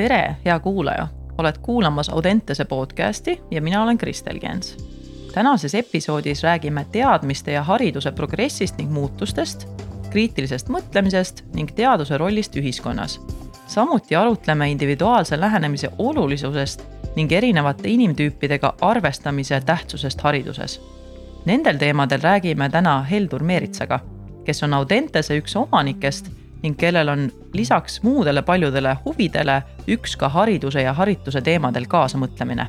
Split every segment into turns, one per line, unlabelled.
tere, hea kuulaja, oled kuulamas Audentese podcasti ja mina olen Kristel Gens. tänases episoodis räägime teadmiste ja hariduse progressist ning muutustest, kriitilisest mõtlemisest ning teaduse rollist ühiskonnas. samuti arutleme individuaalse lähenemise olulisusest ning erinevate inimtüüpidega arvestamise tähtsusest hariduses. Nendel teemadel räägime täna Heldur Meeritsaga, kes on Audentese üks omanikest ning kellel on lisaks muudele paljudele huvidele üks ka hariduse ja harituse teemadel kaasamõtlemine.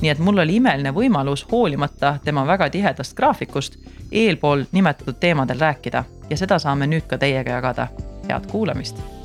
nii et mul oli imeline võimalus hoolimata tema väga tihedast graafikust eelpool nimetatud teemadel rääkida ja seda saame nüüd ka teiega jagada. head kuulamist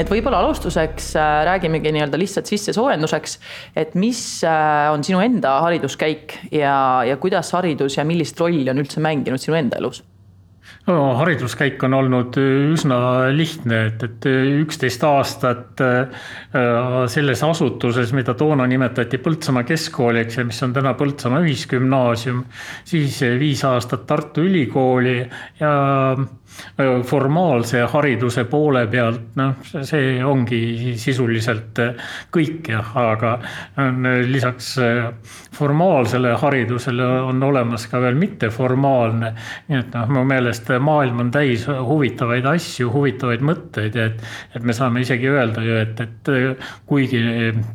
et võib-olla alustuseks äh, räägimegi nii-öelda lihtsalt sissesoojenduseks, et mis äh, on sinu enda hariduskäik ja, ja kuidas haridus ja millist rolli on üldse mänginud sinu enda elus?
no hariduskäik on olnud üsna lihtne, et, et üksteist aastat äh, selles asutuses, mida toona nimetati Põltsamaa keskkooliks ja mis on täna Põltsamaa ühisgümnaasium, siis viis aastat Tartu Ülikooli ja formaalse hariduse poole pealt, noh, see ongi sisuliselt kõik jah, aga lisaks formaalsele haridusele on olemas ka veel mitteformaalne. nii et noh, mu meelest maailm on täis huvitavaid asju, huvitavaid mõtteid, et, et me saame isegi öelda ju, et, et kuigi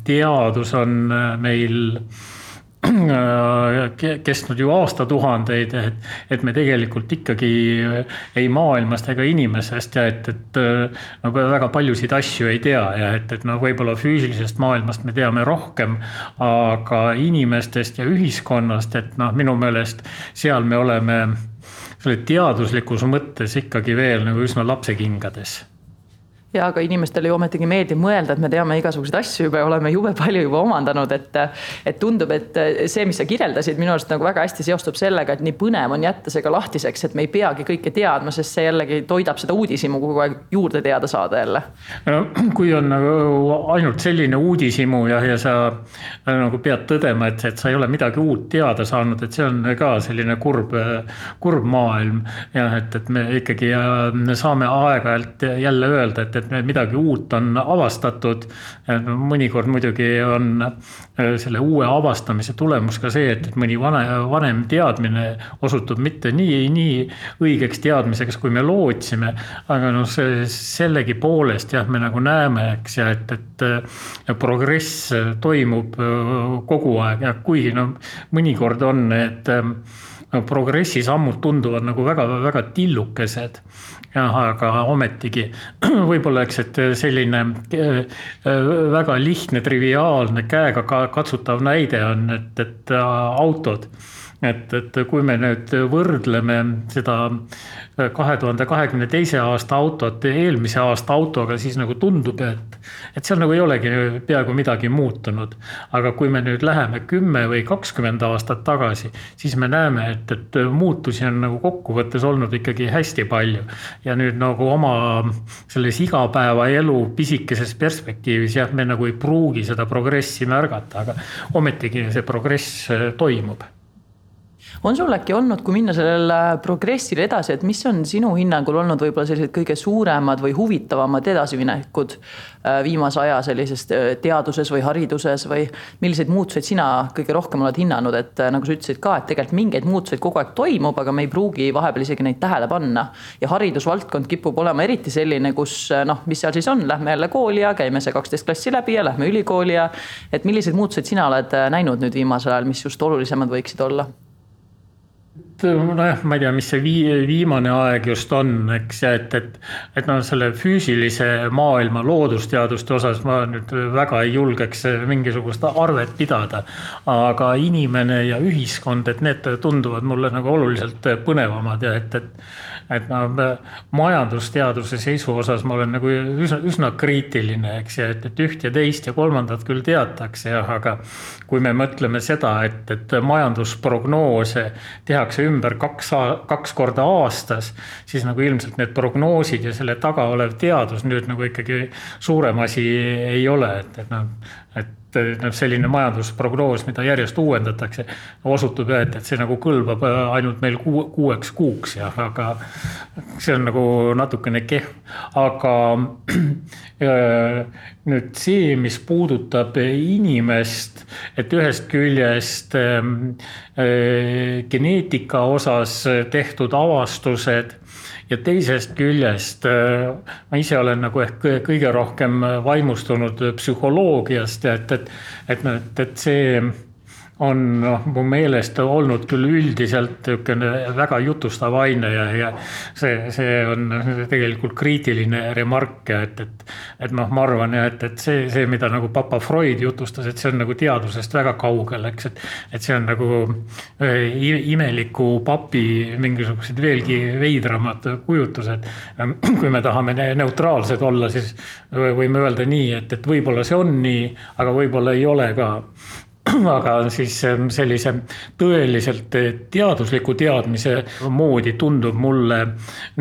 teadus on meil kestnud ju aastatuhandeid, et, et me tegelikult ikkagi ei maailmast ega inimesest ja et, et no väga paljusid asju ei tea ja et, et noh, võib-olla füüsilisest maailmast me teame rohkem, aga inimestest ja ühiskonnast, et noh, minu meelest seal me oleme selle teaduslikus mõttes ikkagi veel nagu üsna lapsekingades
ja aga inimestele ju ometigi meeldib mõelda, et me teame igasuguseid asju juba ja oleme jube palju juba omandanud, et. et tundub, et see, mis sa kirjeldasid, minu arust nagu väga hästi seostub sellega, et nii põnev on jätta see ka lahtiseks, et me ei peagi kõike teadma, sest see jällegi toidab seda uudishimu kogu aeg juurde teada saada jälle.
no kui on nagu ainult selline uudishimu ja, ja sa nagu pead tõdema, et, et sa ei ole midagi uut teada saanud, et see on ka selline kurb, kurb maailm. jah, et, et me ikkagi saame aeg-ajalt jälle öelda, et, et et midagi uut on avastatud. mõnikord muidugi on äh, selle uue avastamise tulemus ka see, et, mõni vane, vanem teadmine osutub mitte nii, nii õigeks teadmiseks, kui me lootsime. aga noh, see sellegipoolest jah, me nagu näeme, eks ja et, et äh, progress toimub äh, kogu aeg ja kuigi noh, mõnikord on need progressi sammud tunduvad nagu väga-väga tillukesed jah, aga ometigi võib-olla eks, et selline äh, väga lihtne, triviaalne, käega katsutav näide on, et, et äh, autod et, et kui me nüüd võrdleme seda kahe tuhande kahekümne teise aasta autot eelmise aasta autoga, siis nagu tundub, et, et seal nagu ei olegi peaaegu midagi muutunud. aga kui me nüüd läheme kümme või kakskümmend aastat tagasi, siis me näeme, et, et muutusi on nagu kokkuvõttes olnud ikkagi hästi palju. ja nüüd nagu oma selles igapäevaelu pisikeses perspektiivis jah, me nagu ei pruugi seda progressi märgata, aga ometigi see progress toimub
on sul äkki olnud, kui minna sellele progressile edasi, et mis on sinu hinnangul olnud võib-olla sellised kõige suuremad või huvitavamad edasiminekud äh, viimase aja sellises äh, teaduses või hariduses või milliseid muutuseid sina kõige rohkem oled hinnanud, et äh, nagu sa ütlesid ka, et tegelikult mingeid muutuseid kogu aeg toimub, aga me ei pruugi vahepeal isegi neid tähele panna. ja haridusvaldkond kipub olema eriti selline, kus noh, mis seal siis on, lähme jälle kooli ja käime see kaksteist klassi läbi ja lähme ülikooli ja et milliseid muutuseid sina oled näinud nüüd viimasel ajal, mis just olulisemad võiksid olla?
Nojah, ma ei tea, mis see vii, viimane aeg just on, eks, et, et, et noh, selle füüsilise maailma loodusteaduste osas ma nüüd väga ei julgeks mingisugust arvet pidada. aga inimene ja ühiskond, et need tunduvad mulle nagu oluliselt põnevamad ja et, et et noh, majandusteaduse seisu osas ma olen nagu üsna, üsna kriitiline, eks ja et, et üht ja teist ja kolmandat küll teatakse jah, aga kui me mõtleme seda, et, et majandusprognoose tehakse ümber kaks, kaks korda aastas, siis nagu ilmselt need prognoosid ja selle taga olev teadus nüüd nagu ikkagi suurem asi ei ole, et, et noh, et noh, selline majandusprognoos, mida järjest uuendatakse, osutub jah, et, et see nagu kõlbab ainult meil kuu, kuueks kuuks jah, aga see on nagu natukene kehv, aga nüüd see, mis puudutab inimest, et ühest küljest äh, geneetika osas tehtud avastused ja teisest küljest äh, ma ise olen nagu ehk kõige rohkem vaimustunud psühholoogiast et, et, et noh, et, et see on noh, mu meelest olnud küll üldiselt niisugune väga jutustav aine ja, ja see, see on tegelikult kriitiline remark ja et, et, et noh, ma arvan ja et, et see, see, mida nagu papa Freud jutustas, et see on nagu teadusest väga kaugel, eks, et, et see on nagu äh, imeliku papi mingisugused veelgi veidramad kujutused. kui me tahame neutraalsed olla, siis võime öelda nii, et, et võib-olla see on nii, aga võib-olla ei ole ka aga siis ähm, sellise tõeliselt äh, teadusliku teadmise moodi tundub mulle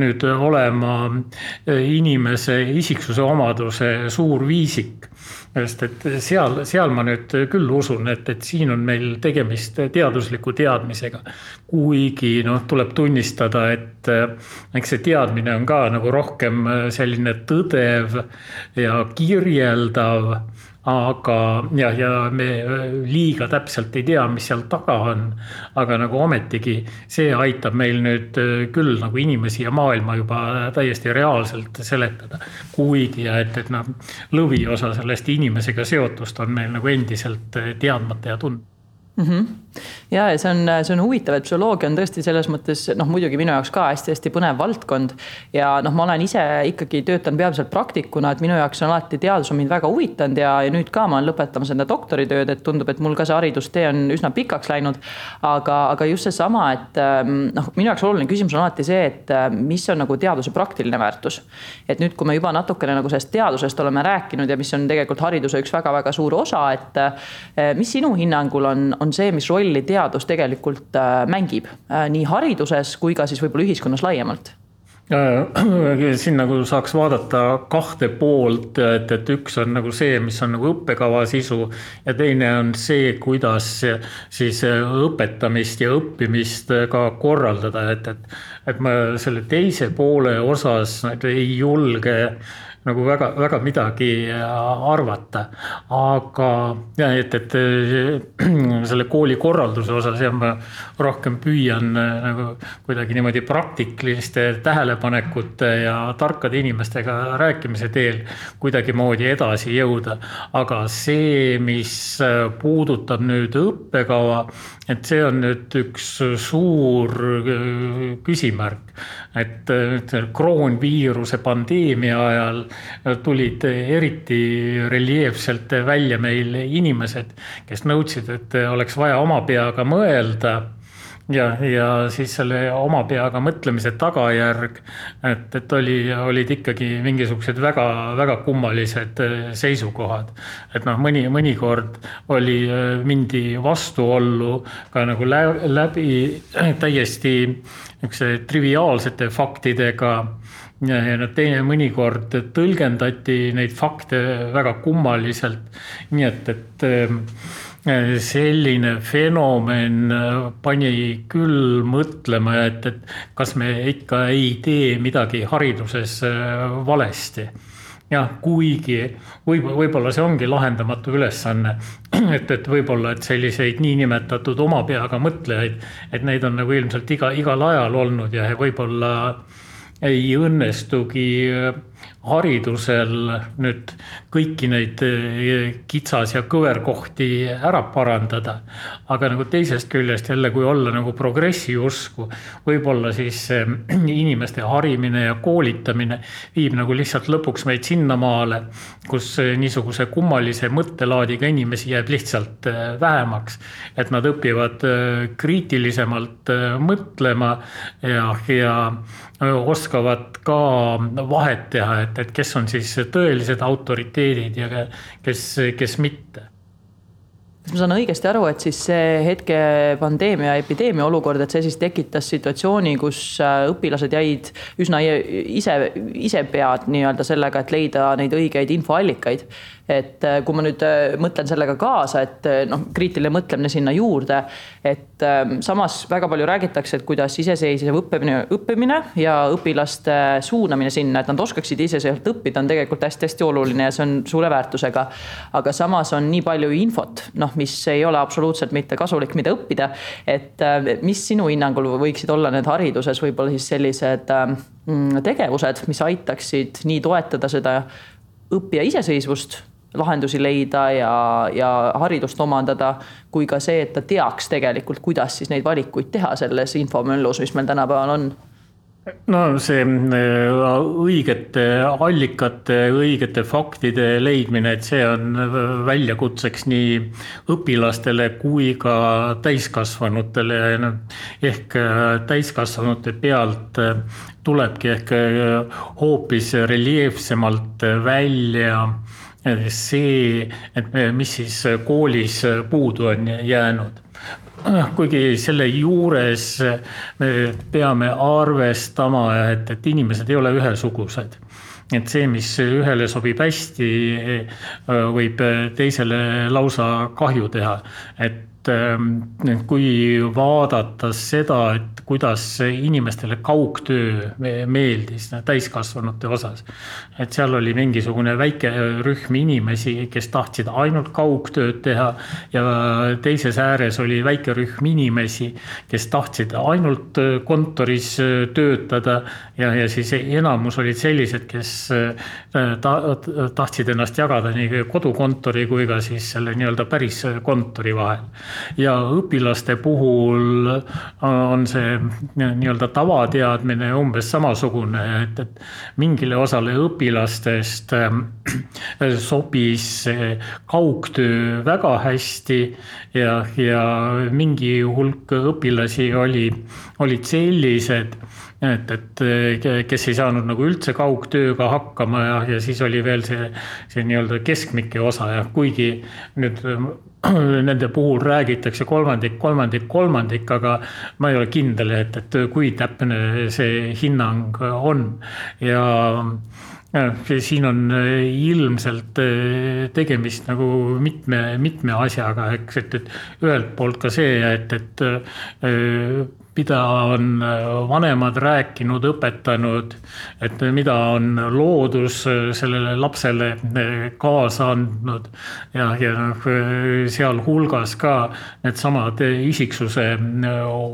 nüüd olema äh, inimese isiksuse omaduse suur viisik sest et seal, seal ma nüüd küll usun, et, et siin on meil tegemist teadusliku teadmisega. kuigi noh, tuleb tunnistada, et äh, eks see teadmine on ka nagu rohkem selline tõdev ja kirjeldav aga ja, ja me liiga täpselt ei tea, mis seal taga on. aga nagu ometigi see aitab meil nüüd küll nagu inimesi ja maailma juba täiesti reaalselt seletada. kuigi, et, et noh, lõviosa sellest inimesega seotust on meil nagu endiselt teadmata ja tundmata
mm. -hmm. ja, see on, see on huvitav, et psühholoogia on tõesti selles mõttes noh, muidugi minu jaoks ka hästi-hästi põnev valdkond. ja noh, ma olen ise ikkagi töötan peamiselt praktikuna, et minu jaoks on alati teadus on mind väga huvitanud ja, ja nüüd ka ma olen lõpetamas enda doktoritööd, et tundub, et mul ka see haridustee on üsna pikaks läinud. aga, aga just seesama, et ähm, noh, minu jaoks oluline küsimus on alati see, et äh, mis on nagu teaduse praktiline väärtus. et nüüd, kui me juba natukene nagu sellest teadusest oleme rääkinud ja mis on tegelikult hariduse üks väga-väga suur osa, et äh, mis sinu hinnangul on, on see, mis rolli teadus tegelikult äh, mängib äh, nii hariduses kui ka siis võib-olla ühiskonnas laiemalt.
Äh, siin nagu saaks vaadata kahte poolt, et, et üks on nagu see, mis on nagu õppekava sisu ja teine on see, kuidas siis õpetamist ja õppimist ka korraldada, et, et, et ma selle teise poole osas ei julge nagu väga, väga midagi äh, arvata. aga ja et, et äh, selle kooli korralduse osas jah, ma rohkem püüan äh, nagu kuidagi niimoodi praktiliste tähelepanekute ja tarkade inimestega rääkimise teel kuidagimoodi edasi jõuda. aga see, mis puudutab nüüd õppekava, et see on nüüd üks suur küsimärk, et kroonviiruse pandeemia ajal tulid eriti reljeefselt välja meil inimesed, kes nõudsid, et oleks vaja oma peaga mõelda ja, ja siis selle oma peaga mõtlemise tagajärg, et, et oli, olid ikkagi mingisugused väga-väga kummalised seisukohad. et noh, mõni, mõnikord oli, mindi vastuollu ka nagu läbi täiesti niisuguse triviaalsete faktidega ja, ja noh, teine mõnikord tõlgendati neid fakte väga kummaliselt. nii et, et selline fenomen pani küll mõtlema, et, et kas me ikka ei tee midagi hariduses äh, valesti. Jah, kuigi võib, võib-olla see ongi lahendamatu ülesanne, et, et võib-olla, et selliseid niinimetatud oma peaga mõtlejaid, et neid on nagu ilmselt iga, igal ajal olnud ja võib-olla ei õnnestugi äh, haridusel nüüd kõiki neid äh, kitsas ja kõverkohti ära parandada. aga nagu teisest küljest jälle, kui olla nagu progressi usku, võib-olla siis äh, inimeste harimine ja koolitamine viib nagu lihtsalt lõpuks meid sinnamaale, kus niisuguse kummalise mõttelaadiga inimesi jääb lihtsalt vähemaks. et nad õpivad kriitilisemalt mõtlema ja, ja oskavad ka vahet teha, et, et kes on siis tõelised autoriteedid ja kes, kes mitte
kas ma saan õigesti aru, et siis see hetke pandeemia, epideemia olukord, et see siis tekitas situatsiooni, kus äh, õpilased jäid üsna ise, ise pead nii-öelda sellega, et leida neid õigeid infoallikaid. Et äh, kui ma nüüd äh, mõtlen sellega kaasa, et äh, noh, kriitiline mõtlemine sinna juurde, et ähm, samas väga palju räägitakse, et kuidas iseseisev õppimine, õppimine ja õpilaste suunamine sinna, et nad oskaksid iseseisvalt õppida, on tegelikult hästi-hästi oluline ja see on suure väärtusega. aga samas on nii palju infot, noh, mis ei ole absoluutselt mitte kasulik, mida õppida. et mis sinu hinnangul võiksid olla need hariduses võib-olla siis sellised ähm, tegevused, mis aitaksid nii toetada seda õppija iseseisvust lahendusi leida ja, ja haridust omandada, kui ka see, et ta teaks tegelikult, kuidas siis neid valikuid teha selles infomüllus, mis meil tänapäeval on
no see äh, õigete allikate, õigete faktide leidmine, et see on väljakutseks nii õpilastele kui ka täiskasvanutele. ehk äh, täiskasvanute pealt äh, tulebki ehk hoopis reljeefsemalt välja see, et mis siis koolis puudu on jäänud kuigi selle juures me peame arvestama, et, et inimesed ei ole ühesugused. et see, mis ühele sobib hästi, võib teisele lausa kahju teha, et kui vaadata seda, et kuidas inimestele kaugtöö meeldis täiskasvanute osas. et seal oli mingisugune väike rühm inimesi, kes tahtsid ainult kaugtööd teha ja teises ääres oli väike rühm inimesi, kes tahtsid ainult kontoris töötada ja, ja siis enamus olid sellised, kes ta, tahtsid ennast jagada nii kodukontori kui ka siis selle nii-öelda päris kontori vahel ja õpilaste puhul on see nii-öelda tavateadmine umbes samasugune, et, et mingile osale õpilastest äh, sobis kaugtöö väga hästi ja, ja mingi hulk õpilasi oli, olid sellised et, et kes ei saanud nagu üldse kaugtööga hakkama ja, ja siis oli veel see, see nii-öelda keskmike osa ja kuigi nüüd nende puhul räägitakse kolmandik, kolmandik, kolmandik, aga ma ei ole kindel, et, et kui täpne see hinnang on. Ja siin on ilmselt tegemist nagu mitme, mitme asjaga, eks, et, et ühelt poolt ka see, et, et mida on äh, vanemad rääkinud, õpetanud, et mida on loodus äh, sellele lapsele äh, kaasa andnud ja, ja noh, sealhulgas ka needsamad isiksuse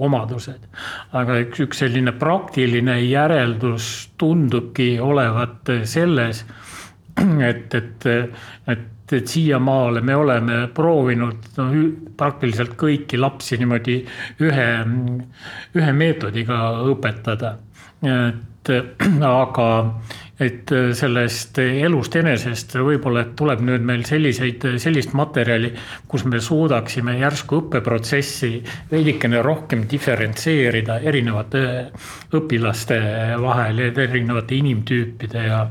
omadused. aga üks, üks selline praktiline järeldus tundubki olevat selles, et, et, et et siiamaale me oleme proovinud no, praktiliselt kõiki lapsi niimoodi ühe, ühe meetodiga õpetada. et aga et äh, sellest elust enesest võib-olla tuleb nüüd meil selliseid, sellist materjali, kus me suudaksime järsku õppeprotsessi veidikene rohkem diferentseerida erinevate õpilaste vahel, erinevate inimtüüpide ja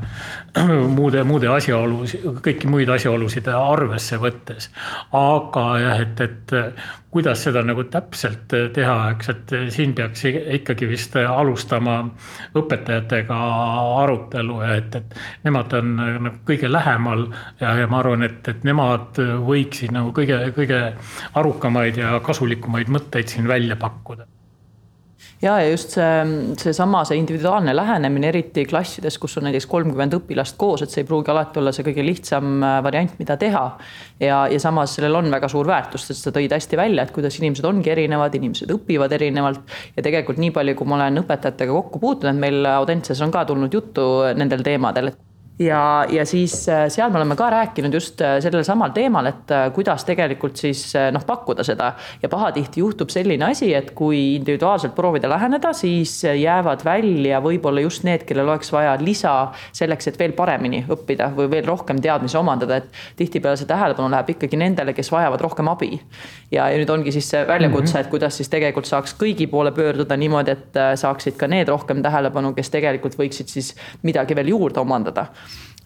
muude, muude asjaolus, kõiki muid asjaolusid arvesse võttes. aga jah, et, et kuidas seda nagu täpselt teha, eks, et siin peaks ikkagi vist alustama õpetajatega arutelu ja et, et nemad on nagu kõige lähemal ja, ja ma arvan, et, et nemad võiksid nagu kõige, kõige arukamaid ja kasulikumaid mõtteid siin välja pakkuda
ja, ja just see, seesama, see individuaalne lähenemine, eriti klassides, kus on näiteks kolmkümmend õpilast koos, et see ei pruugi alati olla see kõige lihtsam äh, variant, mida teha. ja, ja samas sellel on väga suur väärtus, sest sa tõid hästi välja, et kuidas inimesed ongi erinevad, inimesed õpivad erinevalt. ja tegelikult nii palju, kui ma olen õpetajatega kokku puutunud, meil Audentses on ka tulnud juttu nendel teemadel, et ja, ja siis äh, seal me oleme ka rääkinud just äh, sellel samal teemal, et äh, kuidas tegelikult siis noh, pakkuda seda. ja pahatihti juhtub selline asi, et kui individuaalselt proovida läheneda, siis jäävad välja võib-olla just need, kellel oleks vaja lisa selleks, et veel paremini õppida või veel rohkem teadmisi omandada, et tihtipeale see tähelepanu läheb ikkagi nendele, kes vajavad rohkem abi. ja, ja nüüd ongi siis see väljakutse, mhm. et kuidas siis tegelikult saaks kõigi poole pöörduda niimoodi, et saaksid ka need rohkem tähelepanu, kes tegelikult võiksid siis midagi veel juurde omandada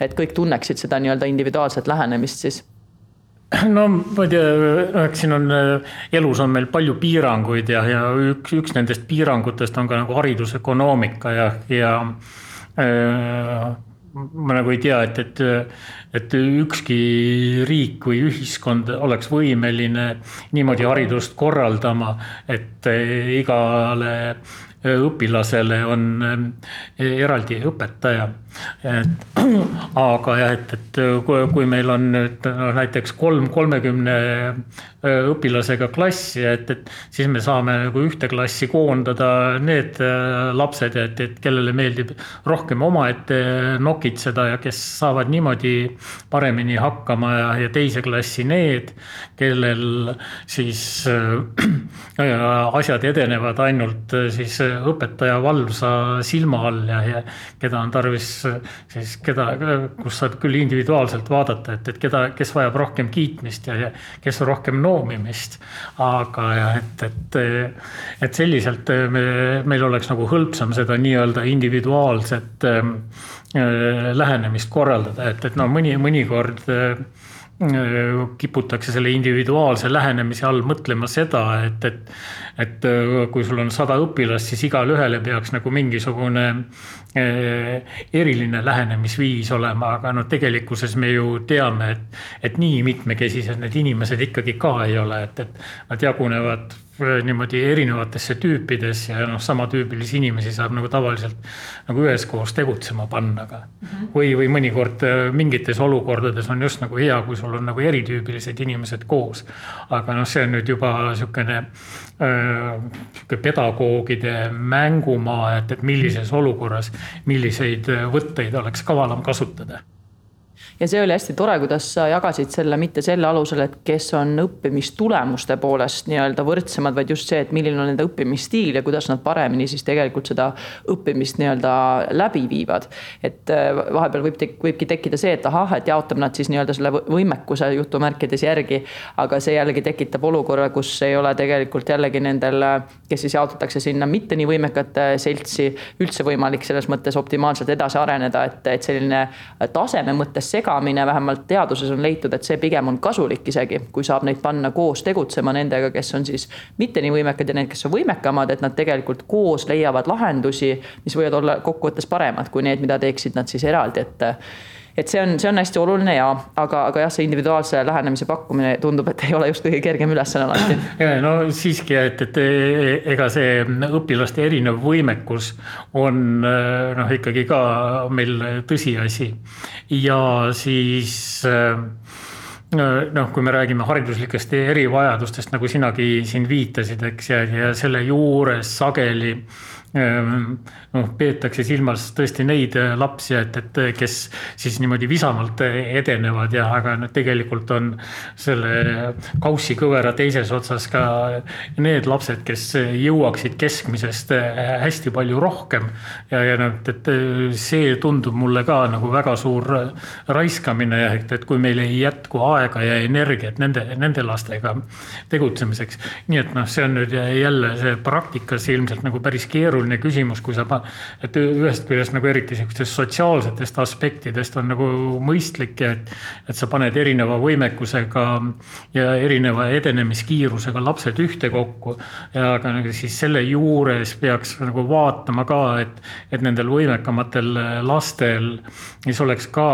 et kõik tunneksid seda nii-öelda individuaalset lähenemist siis?
No ma ei tea, eks siin on, elus on meil palju piiranguid ja, ja üks, üks nendest piirangutest on ka nagu haridusökonoomika ja, ja äh, ma nagu ei tea, et, et, et ükski riik või ühiskond oleks võimeline niimoodi haridust korraldama, et igale õpilasele on eraldi õpetaja. et aga jah, et, et kui, kui meil on nüüd noh, näiteks kolm kolmekümne õpilasega klassi, et, et siis me saame nagu ühte klassi koondada need lapsed, et, et kellele meeldib rohkem omaette nokitseda ja kes saavad niimoodi paremini hakkama ja, ja teise klassi need, kellel siis äh, asjad edenevad ainult siis õpetaja valvsa silma all ja, ja keda on tarvis siis keda, kus saab küll individuaalselt vaadata, et, et keda, kes vajab rohkem kiitmist ja, ja kes rohkem noomimist. aga et, et, et selliselt me, meil oleks nagu hõlpsam seda nii-öelda individuaalset äh, lähenemist korraldada, et, et no mõni, mõnikord äh, kiputakse selle individuaalse lähenemise all mõtlema seda, et, et, et kui sul on sada õpilast, siis igale ühele peaks nagu mingisugune eh, eriline lähenemisviis olema, aga noh, tegelikkuses me ju teame, et, et nii mitmekesised need inimesed ikkagi ka ei ole, et, et nad jagunevad niimoodi erinevatesse tüüpidesse ja noh, samatüübilisi inimesi saab nagu tavaliselt nagu üheskoos tegutsema panna ka mm. -hmm. või, või mõnikord äh, mingites olukordades on just nagu hea, kui sul on nagu eritüübilised inimesed koos. aga noh, see on nüüd juba sihukene äh, sihuke pedagoogide mängumaa, et, et millises olukorras milliseid võtteid oleks kavalam kasutada
ja see oli hästi tore, kuidas sa jagasid selle mitte selle alusel, et kes on õppimistulemuste poolest nii-öelda võrdsemad, vaid just see, et milline on nende õppimisstiil ja kuidas nad paremini siis tegelikult seda õppimist nii-öelda läbi viivad. et äh, vahepeal võib, võibki tekkida see, et ahah, et jaotame nad siis nii-öelda selle võimekuse jutumärkides järgi. aga see jällegi tekitab olukorra, kus ei ole tegelikult jällegi nendel, kes siis jaotatakse sinna mitte nii võimekate seltsi, üldse võimalik selles mõttes optimaalselt edasi areneda, et, et selline taseme mõttes segamine segamine, vähemalt teaduses on leitud, et see pigem on kasulik isegi, kui saab neid panna koos tegutsema nendega, kes on siis mitte nii võimekad ja need, kes on võimekamad, et nad tegelikult koos leiavad lahendusi, mis võivad olla kokkuvõttes paremad kui need, mida teeksid nad siis eraldi, et et see on, see on hästi oluline ja, aga, aga jah, see individuaalse lähenemise pakkumine tundub, et ei ole just kõige kergem ülesanne alati.
no siiski, et, et ega see õpilaste erinev võimekus on noh, ikkagi ka meil tõsiasi ja siis noh, kui me räägime hariduslikest erivajadustest, nagu sinagi siin viitasid, eks, ja, ja selle juures sageli Ehm, noh, peetakse silmas tõesti neid äh, lapsi, et, et äh, kes siis niimoodi visamalt äh, edenevad ja, aga noh, tegelikult on selle kaussikõvera teises otsas ka need lapsed, kes jõuaksid keskmisest hästi palju rohkem. ja, ja noh, et see tundub mulle ka nagu väga suur raiskamine, et, et kui meil ei jätku aega ja energiat nende, nende lastega tegutsemiseks. nii et noh, see on nüüd jälle see praktikas ilmselt nagu päris keeruline küsimus, kui sa, et ühest küljest nagu eriti sihukestest sotsiaalsetest aspektidest on nagu mõistlik et, et sa paned erineva võimekusega ja erineva edenemiskiirusega lapsed ühtekokku. aga nagu siis selle juures peaks nagu vaatama ka, et, et nendel võimekamatel lastel, mis oleks ka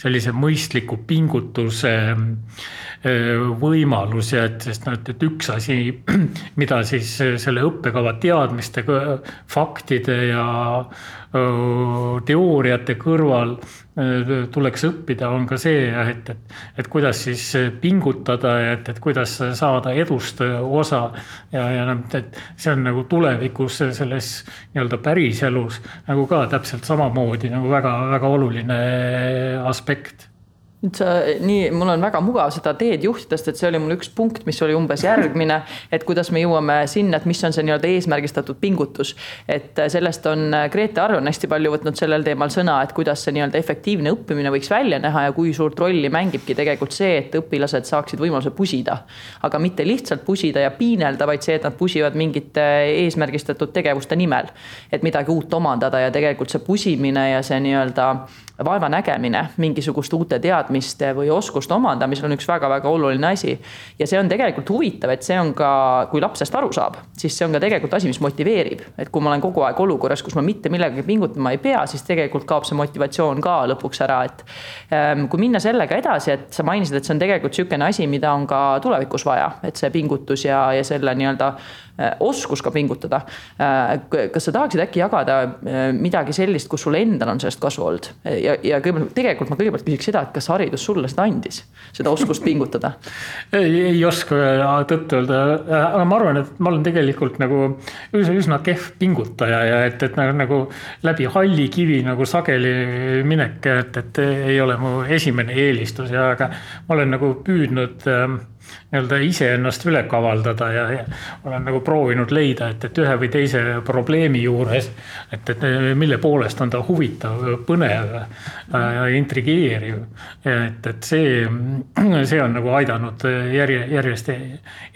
sellise mõistliku pingutuse võimalus ja et, sest noh, et, et üks asi, mida siis selle õppekava teadmistega, faktide ja teooriate kõrval tuleks õppida, on ka see, et, et, et kuidas siis pingutada et, et kuidas saada edust osa. ja, ja noh, et see on nagu tulevikus selles nii-öelda päriselus nagu ka täpselt samamoodi nagu väga-väga oluline aspekt
nüüd sa nii, mul on väga mugav seda teed juhtida, sest et see oli mul üks punkt, mis oli umbes järgmine, et kuidas me jõuame sinna, et mis on see nii-öelda eesmärgistatud pingutus. et sellest on Grete Arv on hästi palju võtnud sellel teemal sõna, et kuidas see nii-öelda efektiivne õppimine võiks välja näha ja kui suurt rolli mängibki tegelikult see, et õpilased saaksid võimaluse pusida. aga mitte lihtsalt pusida ja piinelda, vaid see, et nad pusivad mingite eesmärgistatud tegevuste nimel. et midagi uut omandada ja tegelikult see pusimine ja see nii-öelda vaevanägemine mingisuguste uute teadmiste või oskuste omandamisel on üks väga-väga oluline asi. ja see on tegelikult huvitav, et see on ka, kui laps sellest aru saab, siis see on ka tegelikult asi, mis motiveerib. et kui ma olen kogu aeg olukorras, kus ma mitte millegagi pingutama ei pea, siis tegelikult kaob see motivatsioon ka lõpuks ära, et. Ähm, kui minna sellega edasi, et sa mainisid, et see on tegelikult sihukene asi, mida on ka tulevikus vaja, et see pingutus ja, ja selle nii-öelda oskus ka pingutada. Äh, kas sa tahaksid äkki jagada äh, midagi sellist, kus sul endal on sellest kasu olnud ja, ja kõigepealt tegelikult ma kõigepealt küsiks seda, et kas haridus sulle seda andis, seda oskust pingutada?
ei, ei oska tõtt-öelda, aga ma arvan, et ma olen tegelikult nagu üsna, üsna kehv pingutaja ja et, et nagu, nagu läbi halli kivi nagu sageli minek, et, et ei ole mu esimene eelistus ja, aga ma olen nagu püüdnud äh, nii-öelda iseennast üle kavaldada ja, ja olen nagu proovinud leida, et, et ühe või teise probleemi juures, et, et mille poolest on ta huvitav, põnev ja intrigeeriv. et, et see, see on nagu aidanud järje, järjest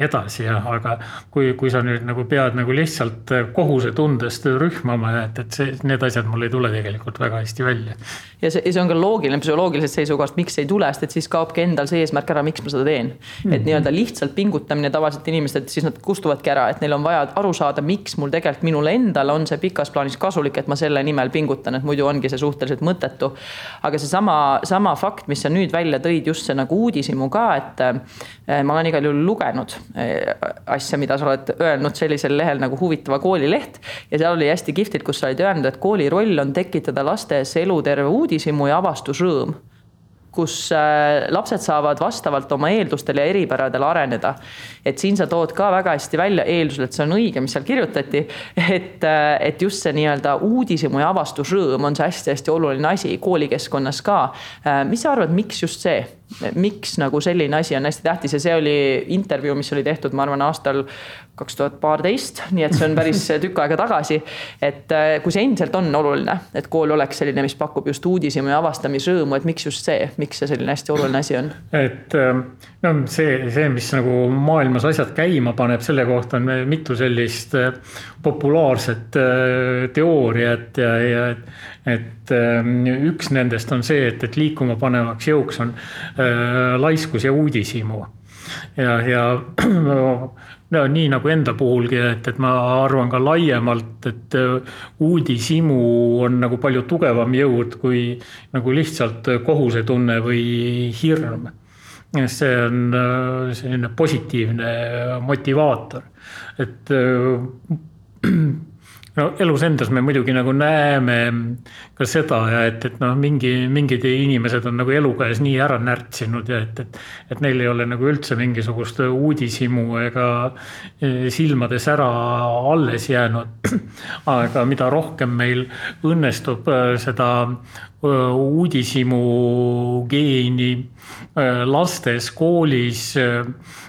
edasi ja, aga kui, kui sa nüüd nagu pead nagu lihtsalt kohusetundest rühmama, et, et see, need asjad mul ei tule tegelikult väga hästi välja.
ja see, see on ka loogiline psühholoogilisest seisukohast, miks ei tule, sest et siis kaobki endal see eesmärk ära, miks ma seda teen mm. -hmm et nii-öelda lihtsalt pingutamine tavaliselt inimestel, siis nad kustuvadki ära, et neil on vaja aru saada, miks mul tegelikult minule endale on see pikas plaanis kasulik, et ma selle nimel pingutan, et muidu ongi see suhteliselt mõttetu. aga seesama, sama fakt, mis sa nüüd välja tõid, just see nagu uudishimu ka, et eh, ma olen igal juhul lugenud eh, asja, mida sa oled öelnud sellisel lehel nagu Huvitava kooli leht. ja seal oli hästi kihvtilt, kus sa olid öelnud, et kooli roll on tekitada lastes eluterve uudishimu ja avastusrõõm kus äh, lapsed saavad vastavalt oma eeldustele ja eripäradele areneda. et siin sa tood ka väga hästi välja eeldusel, et see on õige, mis seal kirjutati. et, äh, et just see nii-öelda uudishimu ja avastusrõõm on see hästi-hästi oluline asi koolikeskkonnas ka. Äh, mis sa arvad, miks just see? miks nagu selline asi on hästi tähtis ja see oli intervjuu, mis oli tehtud, ma arvan, aastal kaks tuhat paarteist, nii et see on päris tükk aega tagasi. et äh, kui see endiselt on oluline, et kool oleks selline, mis pakub just uudishimu ja avastamisrõõmu, et miks just see, miks see selline hästi oluline asi on?
et ähm, no see, see, mis nagu maailmas asjad käima paneb, selle kohta on mitu sellist äh, populaarset äh, teooriat ja, ja et ähm, üks nendest on see, et, et liikuma panevaks jõuks on laiskus ja uudishimu ja, ja no nii nagu enda puhulgi, et, et ma arvan ka laiemalt, et äh, uudishimu on nagu palju tugevam jõud kui nagu lihtsalt kohusetunne või hirm. see on äh, selline positiivne motivaator, et äh, no elus endas me muidugi nagu näeme ka seda ja et, et noh, mingi, mingid inimesed on nagu elu käes nii ära närtsinud ja et, et, et neil ei ole nagu üldse mingisugust uudishimu ega e, silmades ära alles jäänud. aga mida rohkem meil õnnestub e, seda e, uudishimu geeni lastes, koolis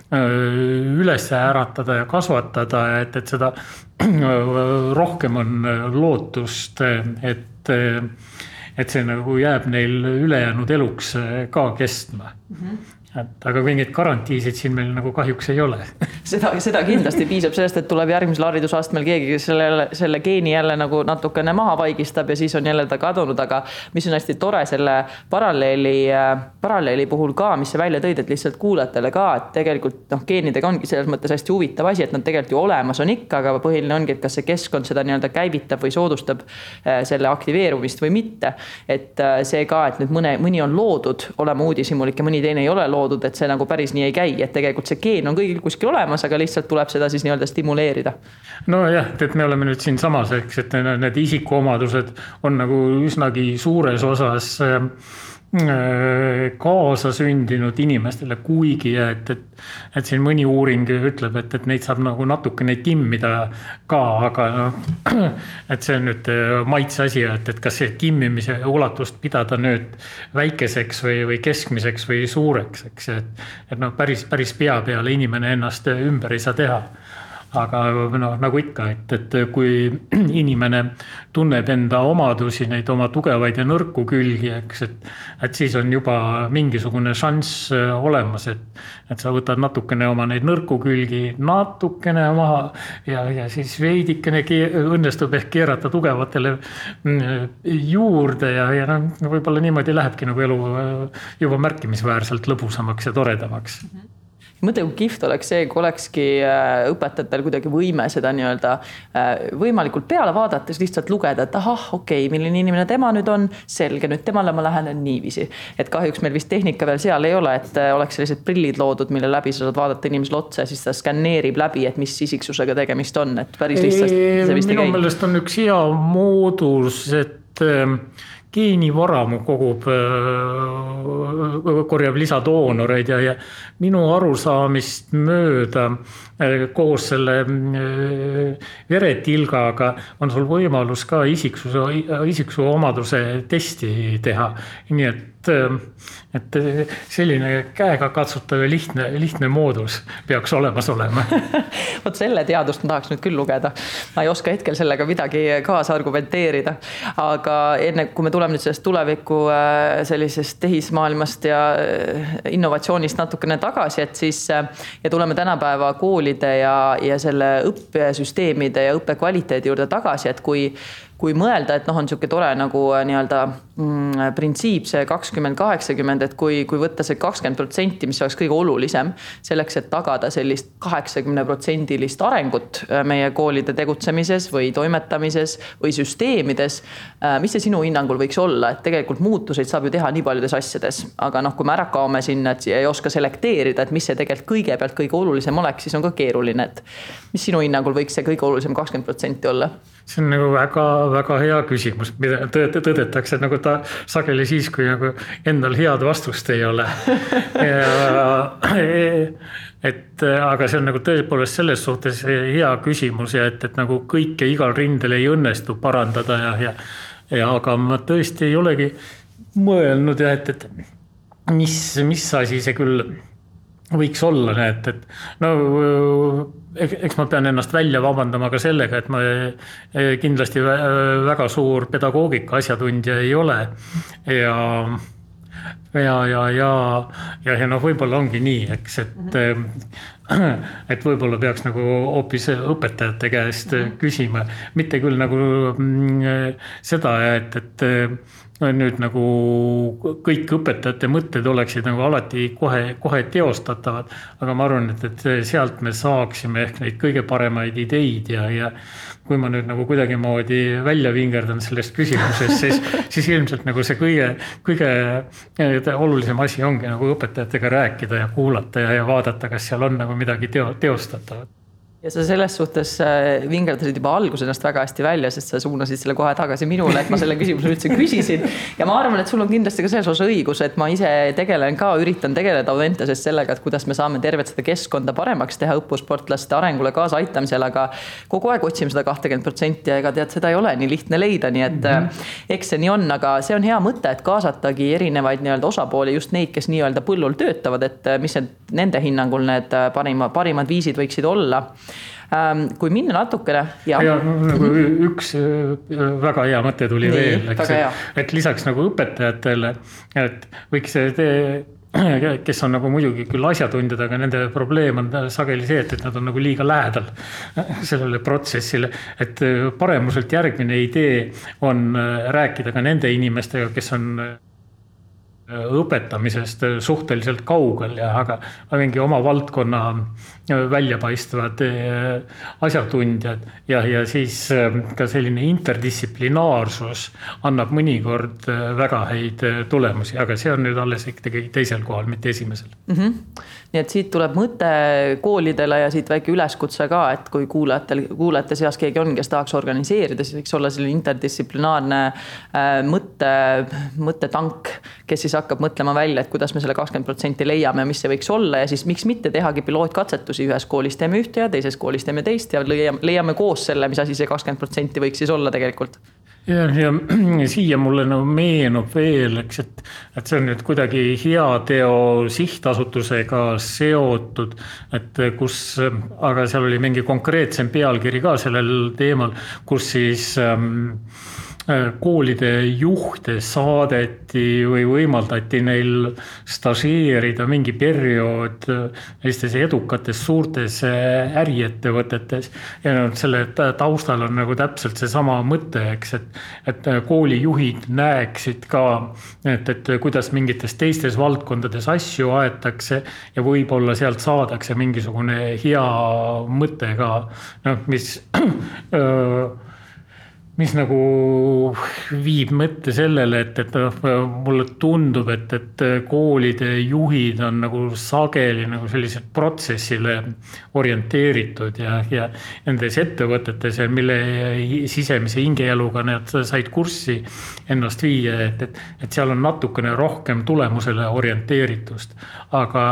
üles äratada ja kasvatada, et, et seda rohkem on lootust, et, et see nagu jääb neil ülejäänud eluks ka kestma mm. -hmm et aga mingeid garantiisid siin meil nagu kahjuks ei ole
seda, seda kindlasti piisab sellest, et tuleb järgmisel haridusastmel keegi selle, selle geeni jälle nagu natukene maha vaigistab ja siis on jälle ta kadunud, aga mis on hästi tore selle paralleeli, paralleeli puhul ka, mis sa välja tõid, et lihtsalt kuulajatele ka, et tegelikult noh, geenidega ongi selles mõttes hästi huvitav asi, et nad tegelikult ju olemas on ikka, aga põhiline ongi, et kas see keskkond seda nii-öelda käivitab või soodustab äh, selle aktiveerumist või mitte. et äh, see ka, et nüüd mõne, mõni on loodud olema uudishimulik ja mõni teine ei ole loodud loodud, et see nagu päris nii ei käi, et tegelikult see geen on kõigil kuskil olemas, aga lihtsalt tuleb seda siis nii-öelda stimuleerida.
nojah, et me oleme nüüd siinsamas, eks, et need isikuomadused on nagu üsnagi suures osas kaasasündinud inimestele, kuigi et, et, et siin mõni uuring ütleb, et, et neid saab nagu natukene timmida ka, aga noh, et see on nüüd äh, maitse asi, et, et kas see timmimise ulatust pidada nüüd väikeseks või, või keskmiseks või suureks, eks, et, et noh, päris, päris pea peale inimene ennast ümber ei saa teha aga noh, nagu ikka, et, et kui inimene tunneb enda omadusi, neid oma tugevaid ja nõrku külgi, eks, et. et siis on juba mingisugune šanss äh, olemas, et, et sa võtad natukene oma neid nõrku külgi natukene maha ja, ja siis veidikene õnnestub ehk keerata tugevatele mm, juurde ja, ja noh, võib-olla niimoodi lähebki nagu elu äh, juba märkimisväärselt lõbusamaks ja toredamaks mm. -hmm
mõtle, kui kihvt oleks see, kui olekski äh, õpetajatel kuidagi võime seda nii-öelda äh, võimalikult peale vaadates lihtsalt lugeda, et ahah, okei okay,, milline inimene tema nüüd on, selge, nüüd temale ma lähenen niiviisi. et kahjuks meil vist tehnika veel seal ei ole, et äh, oleks sellised prillid loodud, mille läbi sa saad vaadata inimesele otsa ja siis ta skänneerib läbi, et mis isiksusega tegemist on, et päris lihtsalt see vist
ei käi. minu meelest on üks hea moodus, et geenivaramu kogub, korjab lisadoonoreid ja, ja minu arusaamist mööda koos selle veretilgaga on sul võimalus ka isiksuse, isiksuse omaduse testi teha. nii et et, et selline käegakatsutav ja lihtne, lihtne moodus peaks olemas olema
vot selle teadust ma tahaks nüüd küll lugeda. ma ei oska hetkel sellega midagi kaasa argumenteerida. aga enne kui me tuleme nüüd sellest tuleviku äh, sellisest tehismaailmast ja äh, innovatsioonist natukene tagasi, et siis äh, ja tuleme tänapäeva koolide ja, ja selle õppesüsteemide ja õppekvaliteedi juurde tagasi, et kui kui mõelda, et noh, on niisugune tore nagu äh, nii-öelda mm, printsiip, see kakskümmend, kaheksakümmend, et kui, kui võtta see kakskümmend protsenti, mis oleks kõige olulisem selleks, et tagada sellist kaheksakümne protsendilist arengut äh, meie koolide tegutsemises või toimetamises või süsteemides. Äh, mis see sinu hinnangul võiks olla, et tegelikult muutuseid saab ju teha nii paljudes asjades, aga noh, kui me ära kaome sinna, et ei oska selekteerida, et mis see tegelikult kõigepealt kõige olulisem oleks, siis on ka keeruline, et mis sinu hinnangul võiks see kõige olulisem kakskümmend protsenti olla?
See on nagu väga-väga hea küsimus, mida tõdetakse nagu ta sageli siis, kui nagu endal head vastust ei ole. Et aga see on nagu tõepoolest selles suhtes hea küsimus ja et, et nagu kõike igal rindel ei õnnestu parandada ja, ja, ja aga ma tõesti ei olegi mõelnud ja et, et mis, mis asi see küll võiks olla, et, et no eks ma pean ennast välja vabandama ka sellega, et ma kindlasti väga suur pedagoogika asjatundja ei ole. Ja ja, ja, ja, ja, ja noh, võib-olla ongi nii, eks, et et võib-olla peaks nagu hoopis õpetajate käest küsima, mitte küll nagu mm, seda, et, et nüüd nagu kõik õpetajate mõtted oleksid nagu alati kohe, kohe teostatavad. aga ma arvan, et, et sealt me saaksime ehk neid kõige paremaid ideid ja, ja kui ma nüüd nagu kuidagimoodi välja vingerdan sellest küsimusest, siis, siis ilmselt nagu see kõige, kõige olulisem asi ongi nagu õpetajatega rääkida ja kuulata ja, ja vaadata, kas seal on nagu midagi teo, teostatavat
ja sa selles suhtes äh, vingerdasid juba alguses ennast väga hästi välja, sest sa suunasid selle kohe tagasi minule, et ma selle küsimuse üldse küsisin. ja ma arvan, et sul on kindlasti ka selles osas õigus, et ma ise tegelen ka, üritan tegeleda Audentases sellega, et kuidas me saame tervet seda keskkonda paremaks teha õppusportlaste arengule kaasaaitamisel, aga kogu aeg otsime seda kahtekümmet protsenti ja ega tead, seda ei ole nii lihtne leida, nii et mm -hmm. eks see nii on, aga see on hea mõte, et kaasatagi erinevaid nii-öelda osapooli, just neid, kes nii-öelda põllul töötavad, et äh, mis need nende hinnangul need parima, parimad viisid võiksid olla kui minna natukene.
ja, ja nagu üks äh, väga hea mõte tuli Nii, veel, eks, et lisaks nagu õpetajatele, et võiks tee kes on nagu muidugi küll asjatundjad, aga nende probleem on sageli see, et, et nad on nagu liiga lähedal sellele protsessile. et paremuselt järgmine idee on äh, rääkida ka nende inimestega, kes on õpetamisest suhteliselt kaugel ja aga mingi oma valdkonna väljapaistvad eh, asjatundjad ja, ja siis eh, ka selline interdistsiplinaarsus annab mõnikord eh, väga häid tulemusi, aga see on nüüd alles ikkagi teisel kohal, mitte esimesel mm.
-hmm. nii et siit tuleb mõte koolidele ja siit väike üleskutse ka, et kui kuulajatel, kuulajate seas keegi on, kes tahaks organiseerida, siis võiks olla selline interdistsiplinaarne mõtte, mõttetank, kes siis hakkab mõtlema välja, et kuidas me selle kakskümmend protsenti leiame mis see võiks olla ja siis miks mitte tehagi pilootkatsetusi, ühes koolis teeme ühte ja teises koolis teeme teist ja leiame, leiame koos selle, mis asi see kakskümmend protsenti võiks siis olla tegelikult.
Ja, ja siia mulle nagu meenub veel, eks, et, et see on nüüd kuidagi heateo sihtasutusega seotud, et kus, aga seal oli mingi konkreetsem pealkiri ka sellel teemal, kus siis ähm, Äh, koolide juhte saadeti või võimaldati neil stažeerida mingi periood sellistes äh, edukates suurtes äh, äriettevõtetes. ja noh, selle taustal on nagu täpselt seesama mõte, eks, et, et koolijuhid näeksid ka, et, et kuidas mingites teistes valdkondades asju aetakse ja võib-olla sealt saadakse mingisugune hea mõte ka, noh, mis mis nagu viib mõtte sellele, et, et noh, mulle tundub, et, et koolide juhid on nagu sageli nagu sellised protsessile orienteeritud ja, ja nendes ettevõtetes, mille sisemise hingeeluga nad said kurssi ennast viia, et, et, et seal on natukene rohkem tulemusele orienteeritust. aga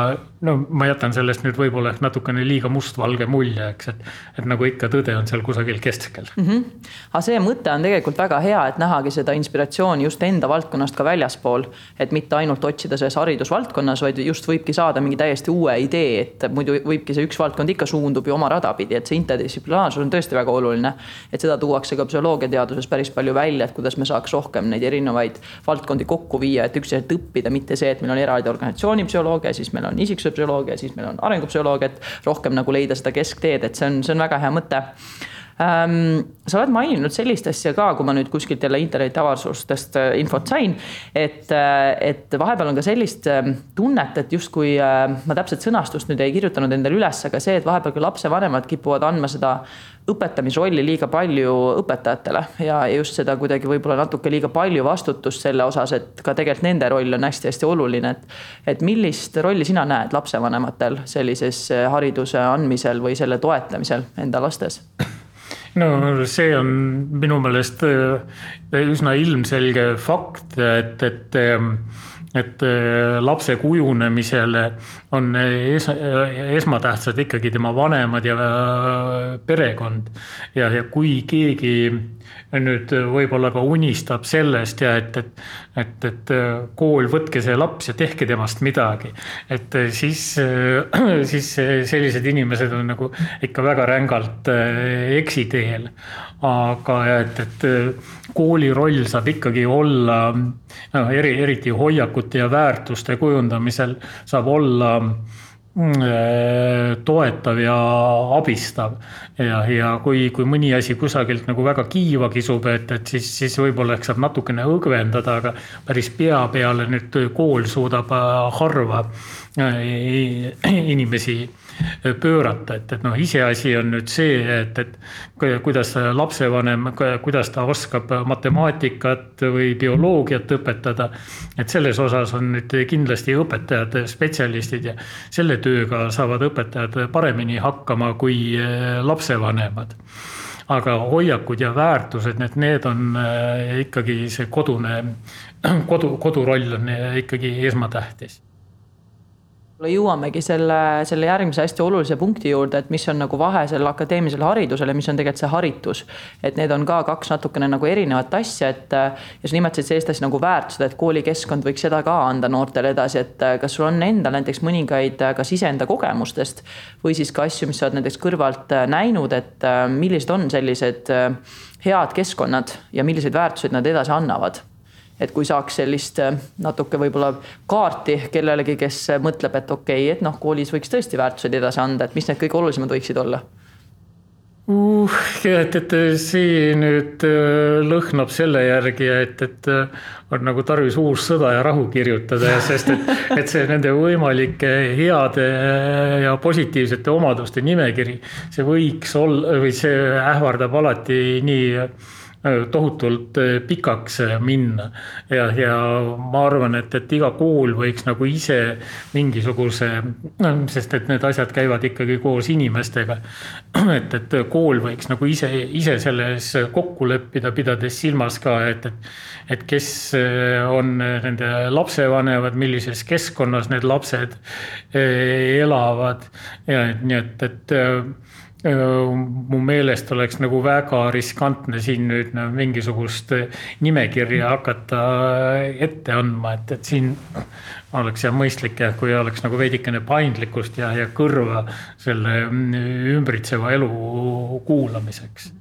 no ma jätan sellest nüüd võib-olla ehk natukene liiga mustvalge mulje, eks, et, et nagu ikka, tõde on seal kusagil keskel
mm. -hmm. aga see mõte mõte on tegelikult väga hea, et nähagi seda inspiratsiooni just enda valdkonnast ka väljaspool. et mitte ainult otsida selles haridusvaldkonnas, vaid just võibki saada mingi täiesti uue idee, et muidu võibki see üks valdkond ikka suundub ju oma rada pidi, et see interdistsiplinaarsus on tõesti väga oluline. et seda tuuakse ka psühholoogiateaduses päris palju välja, et kuidas me saaks rohkem neid erinevaid valdkondi kokku viia, et üksteiselt õppida, mitte see, et meil on eraldi organisatsiooni psühholoogia, siis meil on isiksuse psühholoogia, siis meil on arengupsühholoogia, et rohkem nagu leida seda keskteed, et see on, see on väga hea mõte. Sa oled maininud sellist asja ka, kui ma nüüd kuskilt jälle interneti avaldustest äh, infot sain, et, äh, et vahepeal on ka sellist ähm, tunnet, et justkui äh, ma täpset sõnastust nüüd ei kirjutanud endale üles, aga see, et vahepeal ka lapsevanemad kipuvad andma seda õpetamisrolli liiga palju õpetajatele ja just seda kuidagi võib-olla natuke liiga palju vastutust selle osas, et ka tegelikult nende roll on hästi-hästi oluline, et. et millist rolli sina näed lapsevanematel sellises hariduse andmisel või selle toetamisel enda lastes?
No see on minu meelest äh, üsna ilmselge fakt, et, et et äh, lapse kujunemisele on es, esmatähtsad ikkagi tema vanemad ja äh, perekond. ja, ja kui keegi nüüd võib-olla ka unistab sellest ja et, et, et, et kool, võtke see laps ja tehke temast midagi. et siis, siis sellised inimesed on nagu ikka väga rängalt eksiteel. aga et, et kooli roll saab ikkagi olla, noh eri, eriti hoiakute ja väärtuste kujundamisel saab olla Äh, toetav ja abistav. ja, ja kui, kui mõni asi kusagilt nagu väga kiiva kisub, et, et siis, siis võib-olla ehk saab natukene õgvendada, aga päris pea peale nüüd kool suudab äh, harva äh, inimesi pöörata, et, et noh, iseasi on nüüd see, et, et kuidas lapsevanem, kuidas ta oskab matemaatikat või bioloogiat õpetada. et selles osas on nüüd kindlasti õpetajad spetsialistid ja selle tööga saavad õpetajad paremini hakkama kui eh, lapsevanemad aga hoiakud ja väärtused, need, need on eh, ikkagi see kodune, kodu, koduroll on ikkagi esmatähtis
jõuamegi selle, selle järgmise hästi olulise punkti juurde, et mis on nagu vahe sellel akadeemilisel haridusel ja mis on tegelikult see haritus. et need on ka kaks natukene nagu erinevat asja, et ja sa nimetasid sellist asja nagu väärtused, et koolikeskkond võiks seda ka anda noortele edasi, et kas sul on endal näiteks mõningaid kas iseenda kogemustest või siis ka asju, mis sa oled näiteks kõrvalt näinud, et millised on sellised head keskkonnad ja milliseid väärtuseid nad edasi annavad et kui saaks sellist äh, natuke võib-olla kaarti kellelegi, kes mõtleb, et okei okay,, et noh, koolis võiks tõesti väärtuseid edasi anda, et mis need kõige olulisemad võiksid olla
uh,? et, et see nüüd äh, lõhnab selle järgi, et, et äh, on nagu tarvis uus sõda ja rahu kirjutada, sest et, et see nende võimalike heade ja positiivsete omaduste nimekiri, see võiks olla või see ähvardab alati nii tohutult eh, pikaks eh, minna. ja, ja ma arvan, et, et iga kool võiks nagu ise mingisuguse, sest et need asjad käivad ikkagi koos inimestega. et, et kool võiks nagu ise, ise selles kokku leppida, pidades silmas ka, et, et, et kes on nende lapsevanemad, millises keskkonnas need lapsed elavad ja nii et, et mu meelest oleks nagu väga riskantne siin nüüd no, mingisugust nimekirja hakata ette andma, et, et siin oleks jah mõistlik jah, kui oleks nagu veidikene paindlikkust ja, ja kõrva selle ümbritseva elu kuulamiseks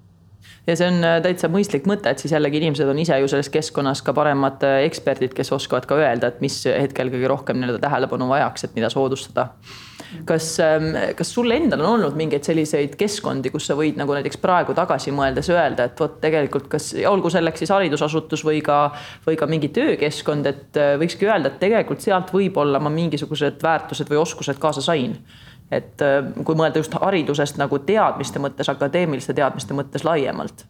ja see on äh, täitsa mõistlik mõte, et siis jällegi inimesed on ise ju selles keskkonnas ka paremad äh, eksperdid, kes oskavad ka öelda, et mis hetkel kõige rohkem nii-öelda tähelepanu vajaks, et mida soodustada. Kas, ähm, kas sul endal on olnud mingeid selliseid keskkondi, kus sa võid nagu näiteks praegu tagasi mõeldes öelda, et vot tegelikult kas olgu selleks siis haridusasutus või ka, või ka mingi töökeskkond, et äh, võikski öelda, et tegelikult sealt võib-olla ma mingisugused väärtused või oskused kaasa sain et äh, kui mõelda just haridusest nagu teadmiste mõttes, akadeemiliste teadmiste mõttes laiemalt.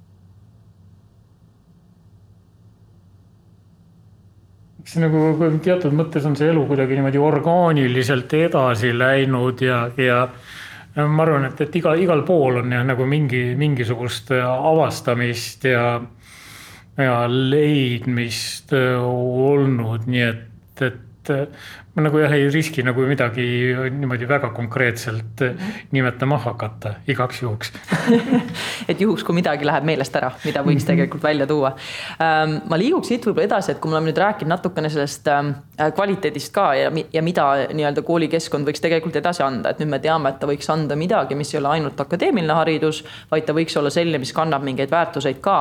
Eks nagu teatud mõttes on see elu kuidagi niimoodi orgaaniliselt edasi läinud ja, ja ma arvan, et, et iga, igal pool on jah nagu mingi, mingisugust avastamist ja, ja leidmist olnud, nii et, et ma nagu jah ei riski nagu midagi niimoodi väga konkreetselt -hmm. nimetama hakata igaks juhuks
et juhuks, kui midagi läheb meelest ära, mida võiks tegelikult välja tuua ähm,. ma liiguks siit võib-olla edasi, et kui me oleme nüüd rääkinud natukene sellest ähm, kvaliteedist ka ja, ja mida nii-öelda koolikeskkond võiks tegelikult edasi anda, et nüüd me teame, et ta võiks anda midagi, mis ei ole ainult akadeemiline haridus, vaid ta võiks olla selline, mis kannab mingeid väärtuseid ka.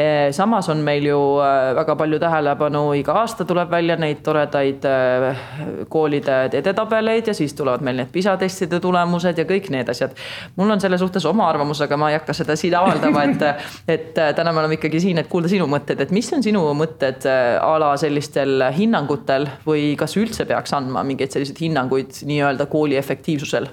Äh, samas on meil ju äh, väga palju tähelepanu, iga aasta tuleb välja neid toredaid äh, koolide edetabeleid ja siis tulevad meil need PISA testide tulemused ja kõik need asjad. mul on selle suhtes oma arvamus, aga ma ei hakka seda siin avaldama, et, et täna me oleme ikkagi siin, et kuulda sinu mõtteid, et mis on sinu mõtted a la sellistel hinnangutel või kas üldse peaks andma mingeid selliseid hinnanguid nii-öelda kooli efektiivsusel?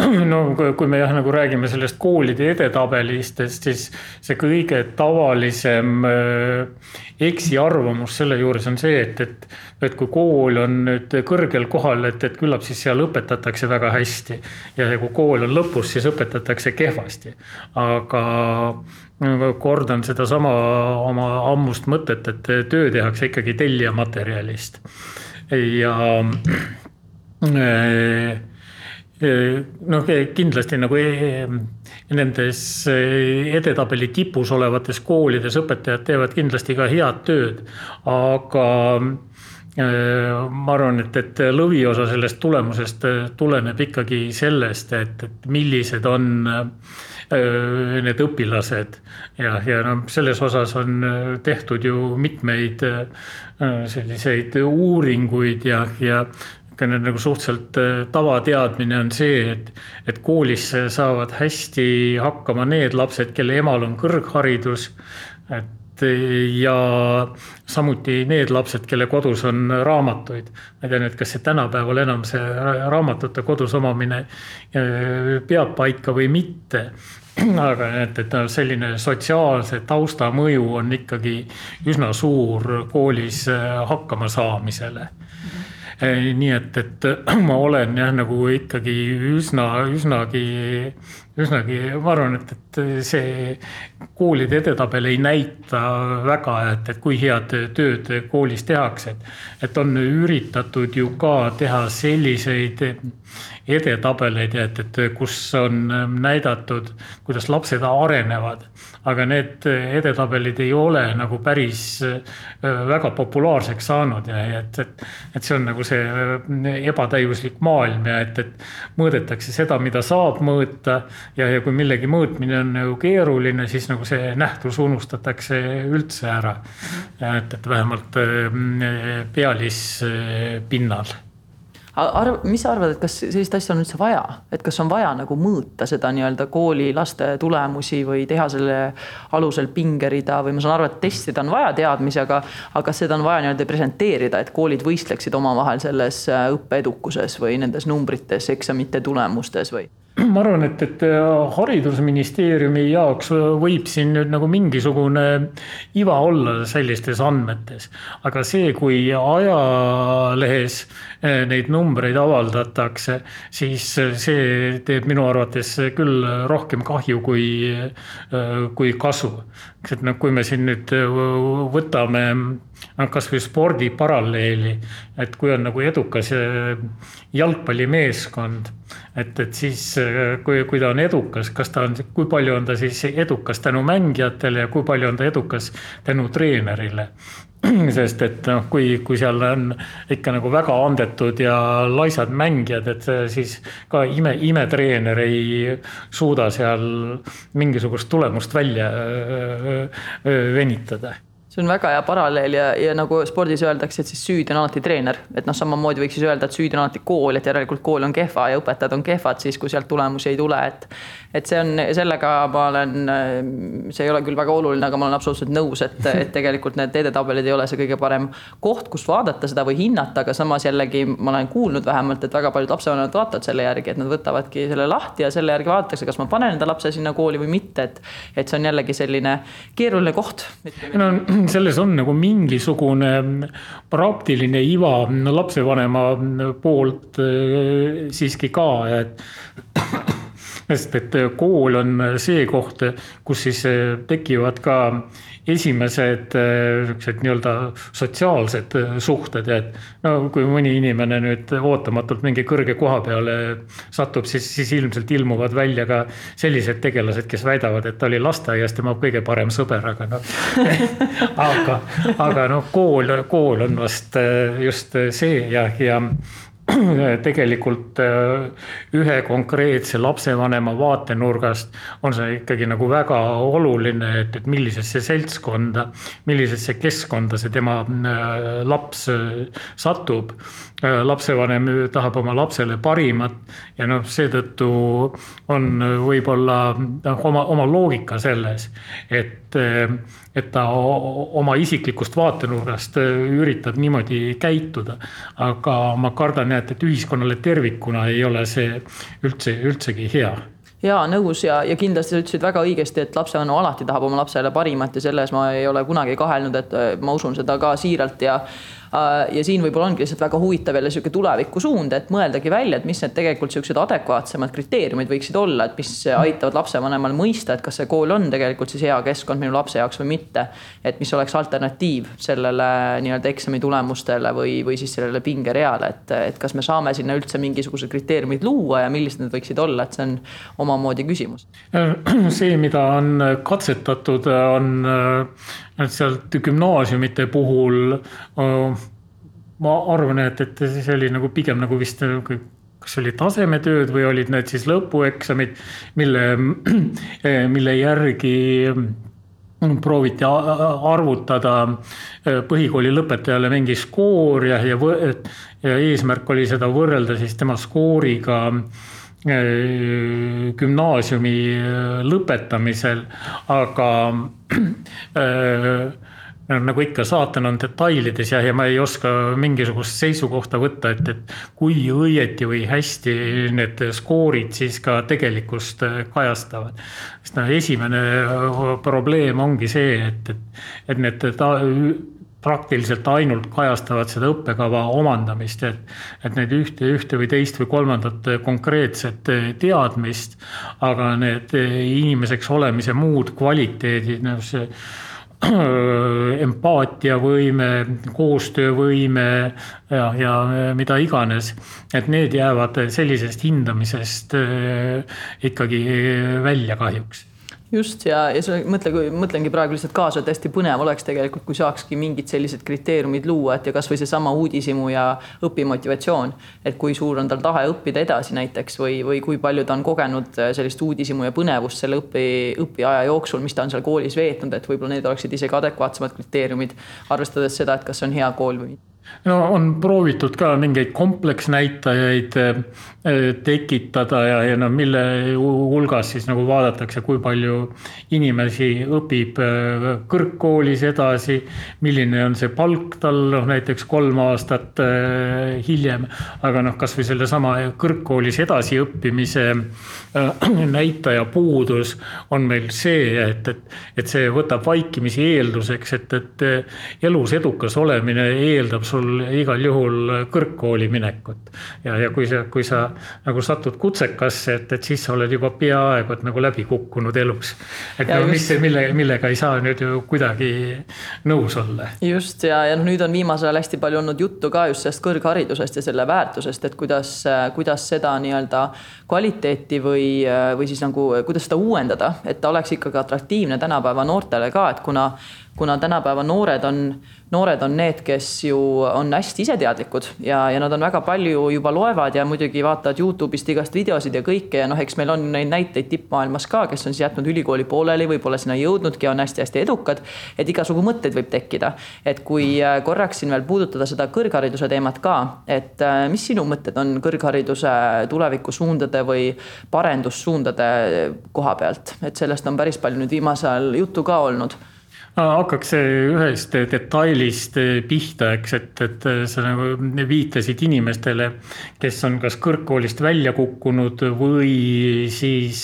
no kui me jah, nagu räägime sellest koolide edetabelistest, siis see kõige tavalisem äh, eksiarvamus selle juures on see, et, et, et kui kool on nüüd kõrgel kohal, et, et küllap siis seal õpetatakse väga hästi. ja kui kool on lõpus, siis õpetatakse kehvasti. aga kordan sedasama oma ammust mõtet, et töö tehakse ikkagi tellijamaterjalist ja äh, noh, kindlasti nagu e, nendes e, edetabeli tipus olevates koolides õpetajad teevad kindlasti ka head tööd, aga e, ma arvan, et, et lõviosa sellest tulemusest tuleneb ikkagi sellest, et, et millised on need õpilased. Ja, ja noh, selles osas on tehtud ju mitmeid selliseid uuringuid ja, ja niisugune nagu suhteliselt äh, tavateadmine on see, et, et koolis saavad hästi hakkama need lapsed, kelle emal on kõrgharidus. et ja samuti need lapsed, kelle kodus on raamatuid. ma ei tea nüüd, kas see tänapäeval enam see raamatute kodus omamine äh, peab paika või mitte aga et, et selline sotsiaalse tausta mõju on ikkagi üsna suur koolis äh, hakkama saamisele nii et, et ma olen jah, nagu ikkagi üsna, üsnagi, üsnagi, ma arvan, et, et see koolide edetabel ei näita väga, et, et kui head tööd koolis tehakse. et on üritatud ju ka teha selliseid edetabeleid, et, et kus on näidatud, kuidas lapsed arenevad aga need edetabelid ei ole nagu päris äh, väga populaarseks saanud ja et, et, et see on nagu see äh, ebatäiuslik maailm ja et, et mõõdetakse seda, mida saab mõõta. ja, ja kui millegi mõõtmine on nagu keeruline, siis nagu see nähtus unustatakse üldse ära. et, et vähemalt äh, pealispinnal
arv, mis sa arvad, et kas sellist asja on üldse vaja, et kas on vaja nagu mõõta seda nii-öelda kooli laste tulemusi või teha selle alusel pingerida või ma saan aru, et testida on vaja teadmisi, aga, aga seda on vaja nii-öelda presenteerida, et koolid võistleksid omavahel selles äh, õppeedukuses või nendes numbrites, eksamite tulemustes või?
ma arvan, et, et äh, haridusministeeriumi jaoks võib siin nüüd nagu mingisugune iva olla sellistes andmetes. aga see, kui ajalehes äh, neid numbreid avaldatakse, siis see teeb minu arvates küll rohkem kahju kui, äh, kui kasu. Et noh, kui me siin nüüd võtame kasvõi spordi paralleeli, et kui on nagu edukas jalgpallimeeskond, et, et siis kui, kui ta on edukas, kas ta on, kui palju on ta siis edukas tänu mängijatele ja kui palju on ta edukas tänu treenerile. sest et noh, kui, kui seal on ikka nagu väga andetud ja laisad mängijad, et siis ka ime, imetreener ei suuda seal mingisugust tulemust välja venitada
see on väga hea paralleel ja, ja nagu spordis öeldakse, et siis süüdi on alati treener, et noh, samamoodi võiks siis öelda, et süüdi on alati kool, et järelikult kool on kehva ja õpetajad on kehvad siis, kui sealt tulemusi ei tule, et. et see on, sellega ma olen, see ei ole küll väga oluline, aga ma olen absoluutselt nõus, et, et tegelikult need edetabelid ei ole see kõige parem koht, kus vaadata seda või hinnata, aga samas jällegi ma olen kuulnud vähemalt, et väga paljud lapsevanemad vaatavad selle järgi, et nad võtavadki selle lahti ja selle järgi vaadatakse, kas ma panen enda lapse sinna kooli või mitte, et. et see on jällegi selline keeruline koht.
no selles on nagu mingisugune praktiline iva lapsevanema poolt äh, siiski ka, et sest et kool on see koht, kus siis äh, tekivad ka esimesed äh, niisugused nii-öelda sotsiaalsed äh, suhted et no kui mõni inimene nüüd ootamatult mingi kõrge koha peale satub, siis, siis ilmselt ilmuvad välja ka sellised tegelased, kes väidavad, et ta oli lasteaias tema kõige parem sõber, aga noh aga, aga noh, kool, kool on vast just see ja, ja tegelikult äh, ühe konkreetse lapsevanema vaatenurgast on see ikkagi nagu väga oluline, et, et millisesse seltskonda, millisesse keskkonda see tema äh, laps äh, satub. lapsevanem tahab oma lapsele parimat ja noh, seetõttu on võib-olla noh, oma, oma loogika selles, et et ta oma isiklikust vaatenurgast äh, üritab niimoodi käituda. aga ma kardan jah, et, et ühiskonnale tervikuna ei ole see üldse, üldsegi hea
ja nõus ja, ja kindlasti sa ütlesid väga õigesti, et lapsevanem alati tahab oma lapsele parimat ja selles ma ei ole kunagi kahelnud, et äh, ma usun seda ka siiralt ja ja siin võib-olla ongi lihtsalt väga huvitav jälle sihuke tulevikusuund, et mõeldagi välja, et mis need tegelikult siuksed adekvaatsemad kriteeriumid võiksid olla, et mis aitavad lapsevanemal mõista, et kas see kool on tegelikult siis hea keskkond minu lapse jaoks või mitte. et mis oleks alternatiiv sellele nii-öelda eksami tulemustele või, või siis sellele pingereale, et, et kas me saame sinna üldse mingisugused kriteeriumid luua ja millised need võiksid olla, et see on omamoodi küsimus.
see, mida on katsetatud, on et sealt gümnaasiumite puhul ma arvan, et, et see oli nagu pigem nagu vist kas oli tasemetööd või olid need siis lõpueksamid, mille, mille järgi prooviti arvutada põhikooli lõpetajale mingi skoor ja, ja, ja eesmärk oli seda võrrelda siis tema skooriga Äh, gümnaasiumi äh, lõpetamisel, aga äh, nagu ikka, saatan on detailides ja, ja ma ei oska mingisugust seisukohta võtta, et, et kui õieti või hästi need skoorid siis ka tegelikkust kajastavad. sest noh, esimene probleem ongi see, et, et, et need ta, praktiliselt ainult kajastavad seda õppekava omandamist, et, et need ühte, ühte või teist või kolmandat konkreetset teadmist, aga need inimeseks olemise muud kvaliteedid, noh see empaatiavõime, koostöövõime ja, ja mida iganes, et need jäävad sellisest hindamisest ikkagi välja kahjuks
just ja, ja see mõtle, kui mõtlengi praegu lihtsalt kaasa, et hästi põnev oleks tegelikult, kui saakski mingid sellised kriteeriumid luua, et ja kasvõi seesama uudishimu ja õpimotivatsioon. et kui suur on tal tahe õppida edasi näiteks või, või kui palju ta on kogenud äh, sellist uudishimu ja põnevust selle õpi, õpiaja jooksul, mis ta on seal koolis veetnud, et võib-olla need oleksid isegi adekvaatsemad kriteeriumid, arvestades seda, et kas see on hea kool või mitte
no on proovitud ka mingeid kompleksnäitajaid eh, tekitada ja, ja no mille hulgas siis nagu vaadatakse, kui palju inimesi õpib eh, kõrgkoolis edasi. milline on see palk tal noh, näiteks kolm aastat eh, hiljem, aga noh, kasvõi sellesama kõrgkoolis edasiõppimise näitaja puudus on meil see, et, et, et see võtab vaikimisi eelduseks, et, et elus edukas olemine eeldab sul igal juhul kõrgkooli minekut. ja, ja kui sa, kui sa nagu satud kutsekasse, et, et siis sa oled juba peaaegu et nagu läbi kukkunud elus. et no mis, mille, millega ei saa nüüd ju kuidagi nõus olla.
just ja, ja noh, nüüd on viimasel ajal hästi palju olnud juttu ka just sellest kõrgharidusest ja selle väärtusest, et kuidas, kuidas seda nii-öelda kvaliteeti või, või siis nagu, kuidas seda uuendada, et ta oleks ikkagi atraktiivne tänapäeva noortele ka, et kuna kuna tänapäeva noored on, noored on need, kes ju on hästi iseteadlikud ja, ja nad on väga palju juba loevad ja muidugi vaatavad Youtube'ist igast videosid ja kõike ja noh, eks meil on neid näiteid tippmaailmas ka, kes on siis jätnud ülikooli pooleli, võib-olla sinna jõudnudki, on hästi-hästi edukad. et igasugu mõtteid võib tekkida, et kui äh, korraks siin veel puudutada seda kõrghariduse teemat ka, et äh, mis sinu mõtted on kõrghariduse tulevikusuundade või parendussuundade koha pealt, et sellest on päris palju nüüd viimasel ajal juttu ka olnud
hakkaks ühest detailist pihta, eks, et, et sa nagu viitasid inimestele, kes on kas kõrgkoolist välja kukkunud või siis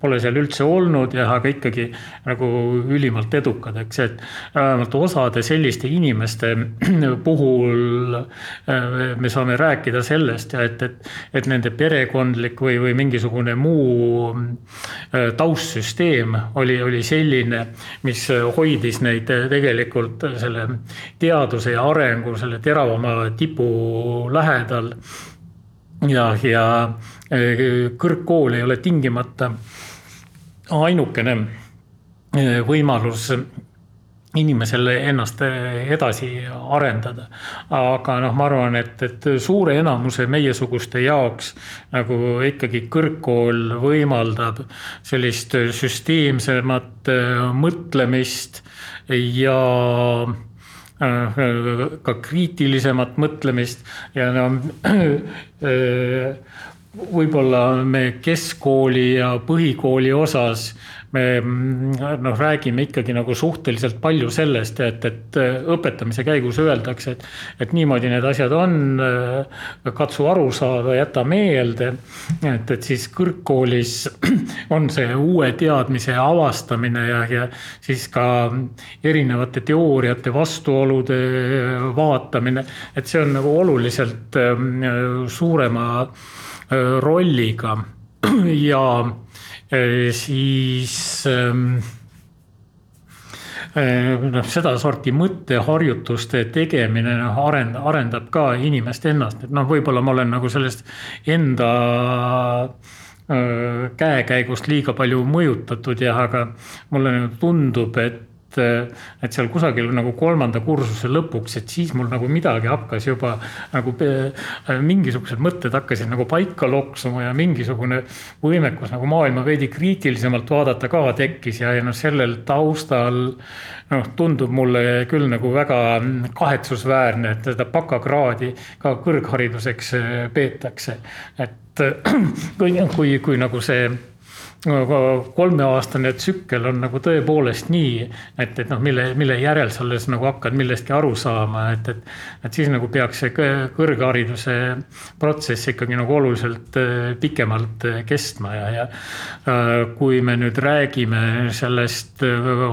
pole seal üldse olnud ja aga ikkagi nagu ülimalt edukad, eks, et vähemalt osade selliste inimeste puhul me saame rääkida sellest ja et, et, et nende perekondlik või, või mingisugune muu taustsüsteem oli, oli selline, mis hoidis neid tegelikult selle teaduse ja arengu selle teravama tipu lähedal. ja, ja e, kõrgkool ei ole tingimata ainukene e, võimalus inimesel ennast edasi arendada. aga noh, ma arvan, et, et suure enamuse meiesuguste jaoks nagu ikkagi kõrgkool võimaldab sellist süsteemsemat äh, mõtlemist ja äh, ka kriitilisemat mõtlemist ja no äh, võib-olla me keskkooli ja põhikooli osas me noh, räägime ikkagi nagu suhteliselt palju sellest, et, et õpetamise käigus öeldakse, et, et niimoodi need asjad on. katsu aru saada, jäta meelde, et, et siis kõrgkoolis on see uue teadmise avastamine ja, ja siis ka erinevate teooriate vastuolude vaatamine, et see on nagu oluliselt suurema rolliga ja Äh, siis ähm, äh, noh, sedasorti mõtteharjutuste tegemine noh, arend-, arendab ka inimest ennast, et noh, võib-olla ma olen nagu sellest enda äh, käekäigust liiga palju mõjutatud jah, aga mulle tundub, et et, et seal kusagil nagu kolmanda kursuse lõpuks, et siis mul nagu midagi hakkas juba nagu mingisugused mõtted hakkasid nagu paika loksuma ja mingisugune võimekus nagu maailma veidi kriitilisemalt vaadata ka tekkis ja, ja noh, sellel taustal noh, tundub mulle küll nagu väga kahetsusväärne, et seda bakakraadi ka kõrghariduseks peetakse. et kui, kui, kui nagu see kolmeaastane tsükkel on nagu tõepoolest nii, et, et noh, mille, mille järel sa alles nagu hakkad millestki aru saama, et, et. et siis nagu peaks see kõrghariduse protsess ikkagi nagu oluliselt äh, pikemalt äh, kestma ja, ja. Äh, kui me nüüd räägime sellest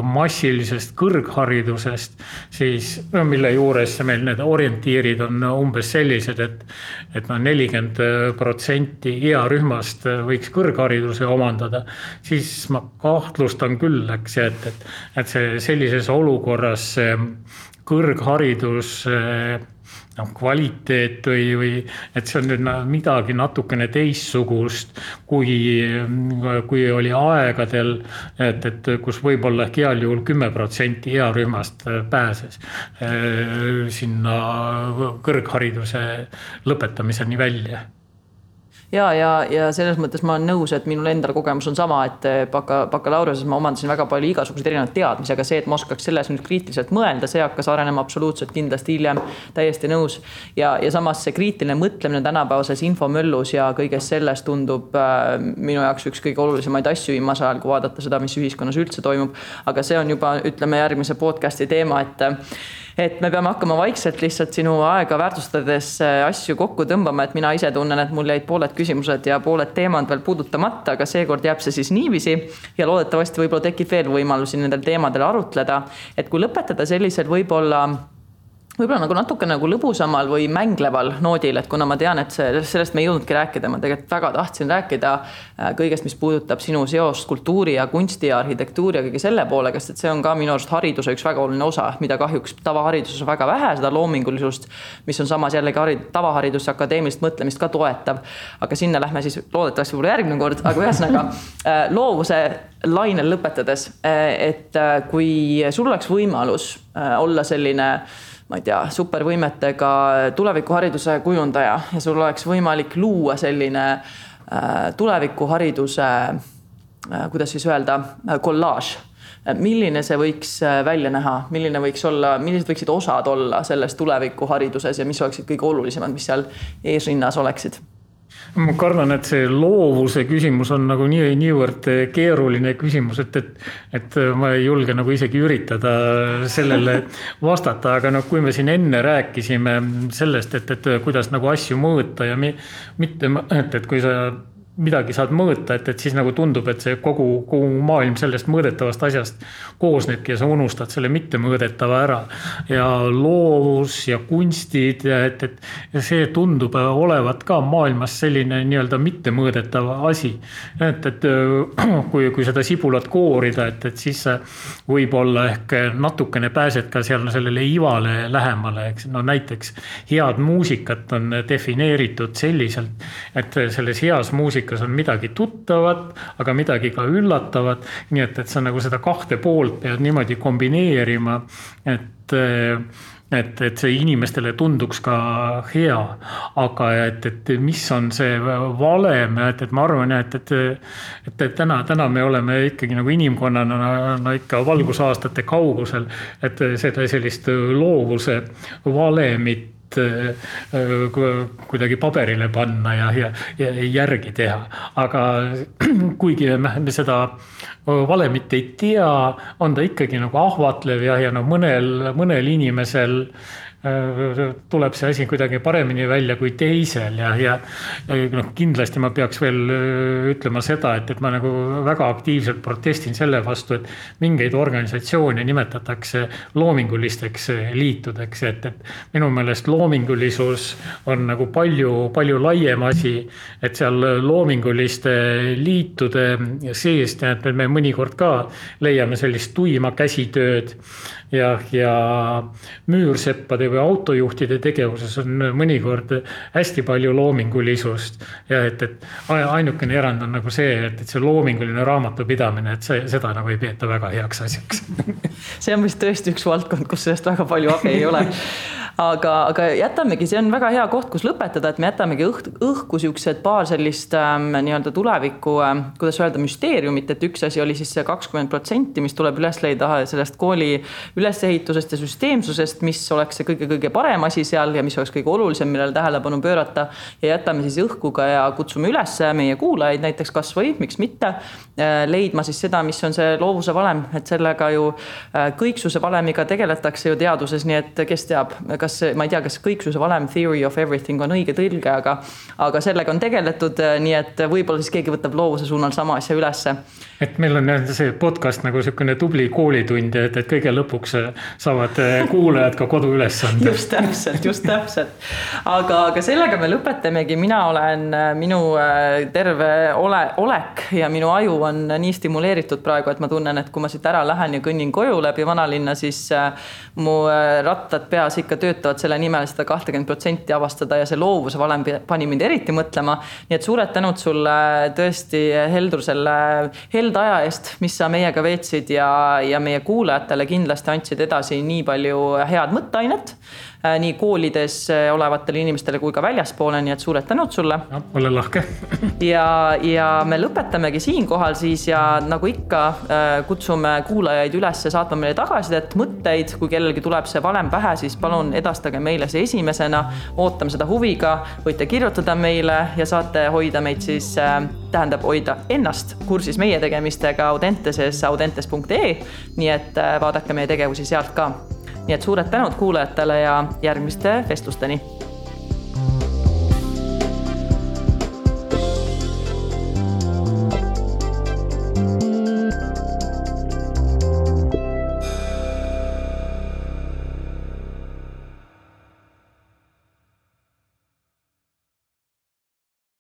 massilisest kõrgharidusest, siis no mille juures meil need orientiirid on umbes sellised, et. et noh, nelikümmend protsenti earühmast võiks kõrghariduse omandada saada, siis ma kahtlustan küll, eks ju, et, et, et see sellises olukorras kõrgharidus noh, kvaliteet või, või et see on nüüd midagi natukene teistsugust, kui, kui oli aegadel, et, et kus võib-olla heal juhul kümme protsenti earühmast pääses eh, sinna kõrghariduse lõpetamiseni välja
ja, ja, ja selles mõttes ma olen nõus, et minul endal kogemus on sama, et eh, baka, bakalaureuse ma omandasin väga palju igasuguseid erinevaid teadmisi, aga see, et ma oskaks selles nüüd kriitiliselt mõelda, see hakkas arenema absoluutselt kindlasti hiljem. täiesti nõus ja, ja samas see kriitiline mõtlemine tänapäevases infomöllus ja kõiges selles tundub äh, minu jaoks üks kõige olulisemaid asju viimasel ajal, kui vaadata seda, mis ühiskonnas üldse toimub. aga see on juba, ütleme järgmise podcast'i teema, et et me peame hakkama vaikselt lihtsalt sinu aega väärtustades äh, asju kokku tõmbama, et mina ise tunnen, et mul jäid pooled küsimused ja pooled teemad veel puudutamata, aga seekord jääb see siis niiviisi. ja loodetavasti võib-olla tekib veel võimalusi nendel teemadel arutleda, et kui lõpetada sellisel võib-olla võib-olla nagu natuke nagu lõbusamal või mängleval noodil, et kuna ma tean, et see, sellest me ei jõudnudki rääkida, ma tegelikult väga tahtsin rääkida äh, kõigest, mis puudutab sinu seost kultuuri ja kunsti ja arhitektuuri ja kõige selle poolega, sest et see on ka minu arust hariduse üks väga oluline osa, mida kahjuks tavahariduses on väga vähe, seda loomingulisust, mis on samas jällegi harid-, tavaharidus ja akadeemilist mõtlemist ka toetav. aga sinna lähme siis loodetavasti võib-olla järgmine kord, aga ühesõnaga äh, loovuse lainel lõpetades, äh, et kui sul oleks võimalus olla selline ma ei tea, supervõimetega tulevikuhariduse kujundaja ja sul oleks võimalik luua selline äh, tulevikuhariduse äh,, kuidas siis öelda äh,, kollaaž. Milline see võiks välja näha, milline võiks olla, millised võiksid osad olla selles tulevikuhariduses ja mis oleksid kõige olulisemad, mis seal eesrinnas oleksid
ma kardan, et see loovuse küsimus on nagu nii, niivõrd keeruline küsimus, et, et, et ma ei julge nagu isegi üritada sellele vastata, aga noh, kui me siin enne rääkisime sellest, et, et kuidas nagu asju mõõta ja mi, mitte, et, et kui sa midagi saad mõõta, et, et siis nagu tundub, et see kogu, kogu maailm sellest mõõdetavast asjast koosnebki ja sa unustad selle mittemõõdetava ära. ja loovus ja kunstid ja et, et see tundub olevat ka maailmas selline nii-öelda mittemõõdetav asi. et, et kui, kui seda sibulat koorida, et, et siis võib-olla ehk natukene pääsed ka seal sellele ivale lähemale, eks no näiteks head muusikat on defineeritud selliselt, et selles heas muusikas muusikas on midagi tuttavat, aga midagi ka üllatavat. nii et, et sa nagu seda kahte poolt pead niimoodi kombineerima, et et, et see inimestele tunduks ka hea, aga et, et mis on see valem, et, et ma arvan, et, et, et, et täna, täna me oleme ikkagi nagu inimkonnana no ikka valgusaastate kaugusel, et seda sellist loovuse valemit kuidagi paberile panna ja, ja, ja järgi teha. aga kuigi me seda valemit ei tea, on ta ikkagi nagu ahvatlev ja, ja no mõnel, mõnel inimesel Äh, tuleb see asi kuidagi paremini välja kui teisel ja, ja noh, kindlasti ma peaks veel äh, ütlema seda, et, et ma nagu väga aktiivselt protestin selle vastu, et mingeid organisatsioone nimetatakse loomingulisteks äh, liitudeks, et, et minu meelest loomingulisus on nagu palju, palju laiem asi, et seal loominguliste liitude sees, tead, me mõnikord ka leiame sellist tuima käsitööd ja, ja müürseppade või autojuhtide tegevuses on mõnikord hästi palju loomingulisust. ja et, et ainukene erand on nagu see, et, et see loominguline raamatupidamine, et see, seda nagu ei peeta väga heaks asjaks
see on vist tõesti üks valdkond, kus sellest väga palju abi ei ole aga, aga jätamegi, see on väga hea koht, kus lõpetada, et me jätamegi õht, õhku siuksed paar sellist ähm, nii-öelda tuleviku ähm,, kuidas öelda, müsteeriumit, et üks asi oli siis see kakskümmend protsenti, mis tuleb üles leida sellest kooli ülesehitusest ja süsteemsusest, mis oleks see kõige-kõige parem asi seal ja mis oleks kõige olulisem, millele tähelepanu pöörata. ja jätame siis õhku ka ja kutsume üles meie kuulajaid näiteks kasvõi, miks mitte, äh, leidma siis seda, mis on see loovuse valem, et sellega ju äh, kõiksuse valemiga tegeletakse ju teaduses, nii et kes teab, kas kas, ma ei tea, kas kõiksuse valem theory of everything on õige tõlge, aga, aga sellega on tegeletud, nii et võib-olla siis keegi võtab loovuse suunal sama asja ülesse
et meil on see podcast nagu niisugune tubli koolitund, et, et kõige lõpuks saavad kuulajad ka koduülesande.
just täpselt, just täpselt. aga, aga sellega me lõpetamegi, mina olen, minu äh, terve ole, olek ja minu aju on nii stimuleeritud praegu, et ma tunnen, et kui ma siit ära lähen ja kõnnin koju läbi vanalinna, siis äh, mu äh, rattad peas ikka töötavad selle nimel seda kahtekümmet protsenti avastada ja see loovuse valem pani mind eriti mõtlema. nii et suured tänud sulle tõesti, Heldur, selle hel helde aja eest, mis sa meiega veetsid ja, ja meie kuulajatele kindlasti andsid edasi nii palju head mõtteainet nii koolides äh, olevatele inimestele kui ka väljaspoole, nii et suured tänud sulle.
ole lahke
ja, ja me lõpetamegi siinkohal siis ja nagu ikka äh, kutsume kuulajaid üles saatma meile tagasisidet, mõtteid, kui kellelgi tuleb see valem pähe, siis palun edastage meile see esimesena. ootame seda huviga, võite kirjutada meile ja saate hoida meid siis, tähendab hoida ennast kursis meie tegemistega Audenteses audentes.ee. nii et vaadake meie tegevusi sealt ka nii et suured tänud kuulajatele ja järgmiste vestlusteni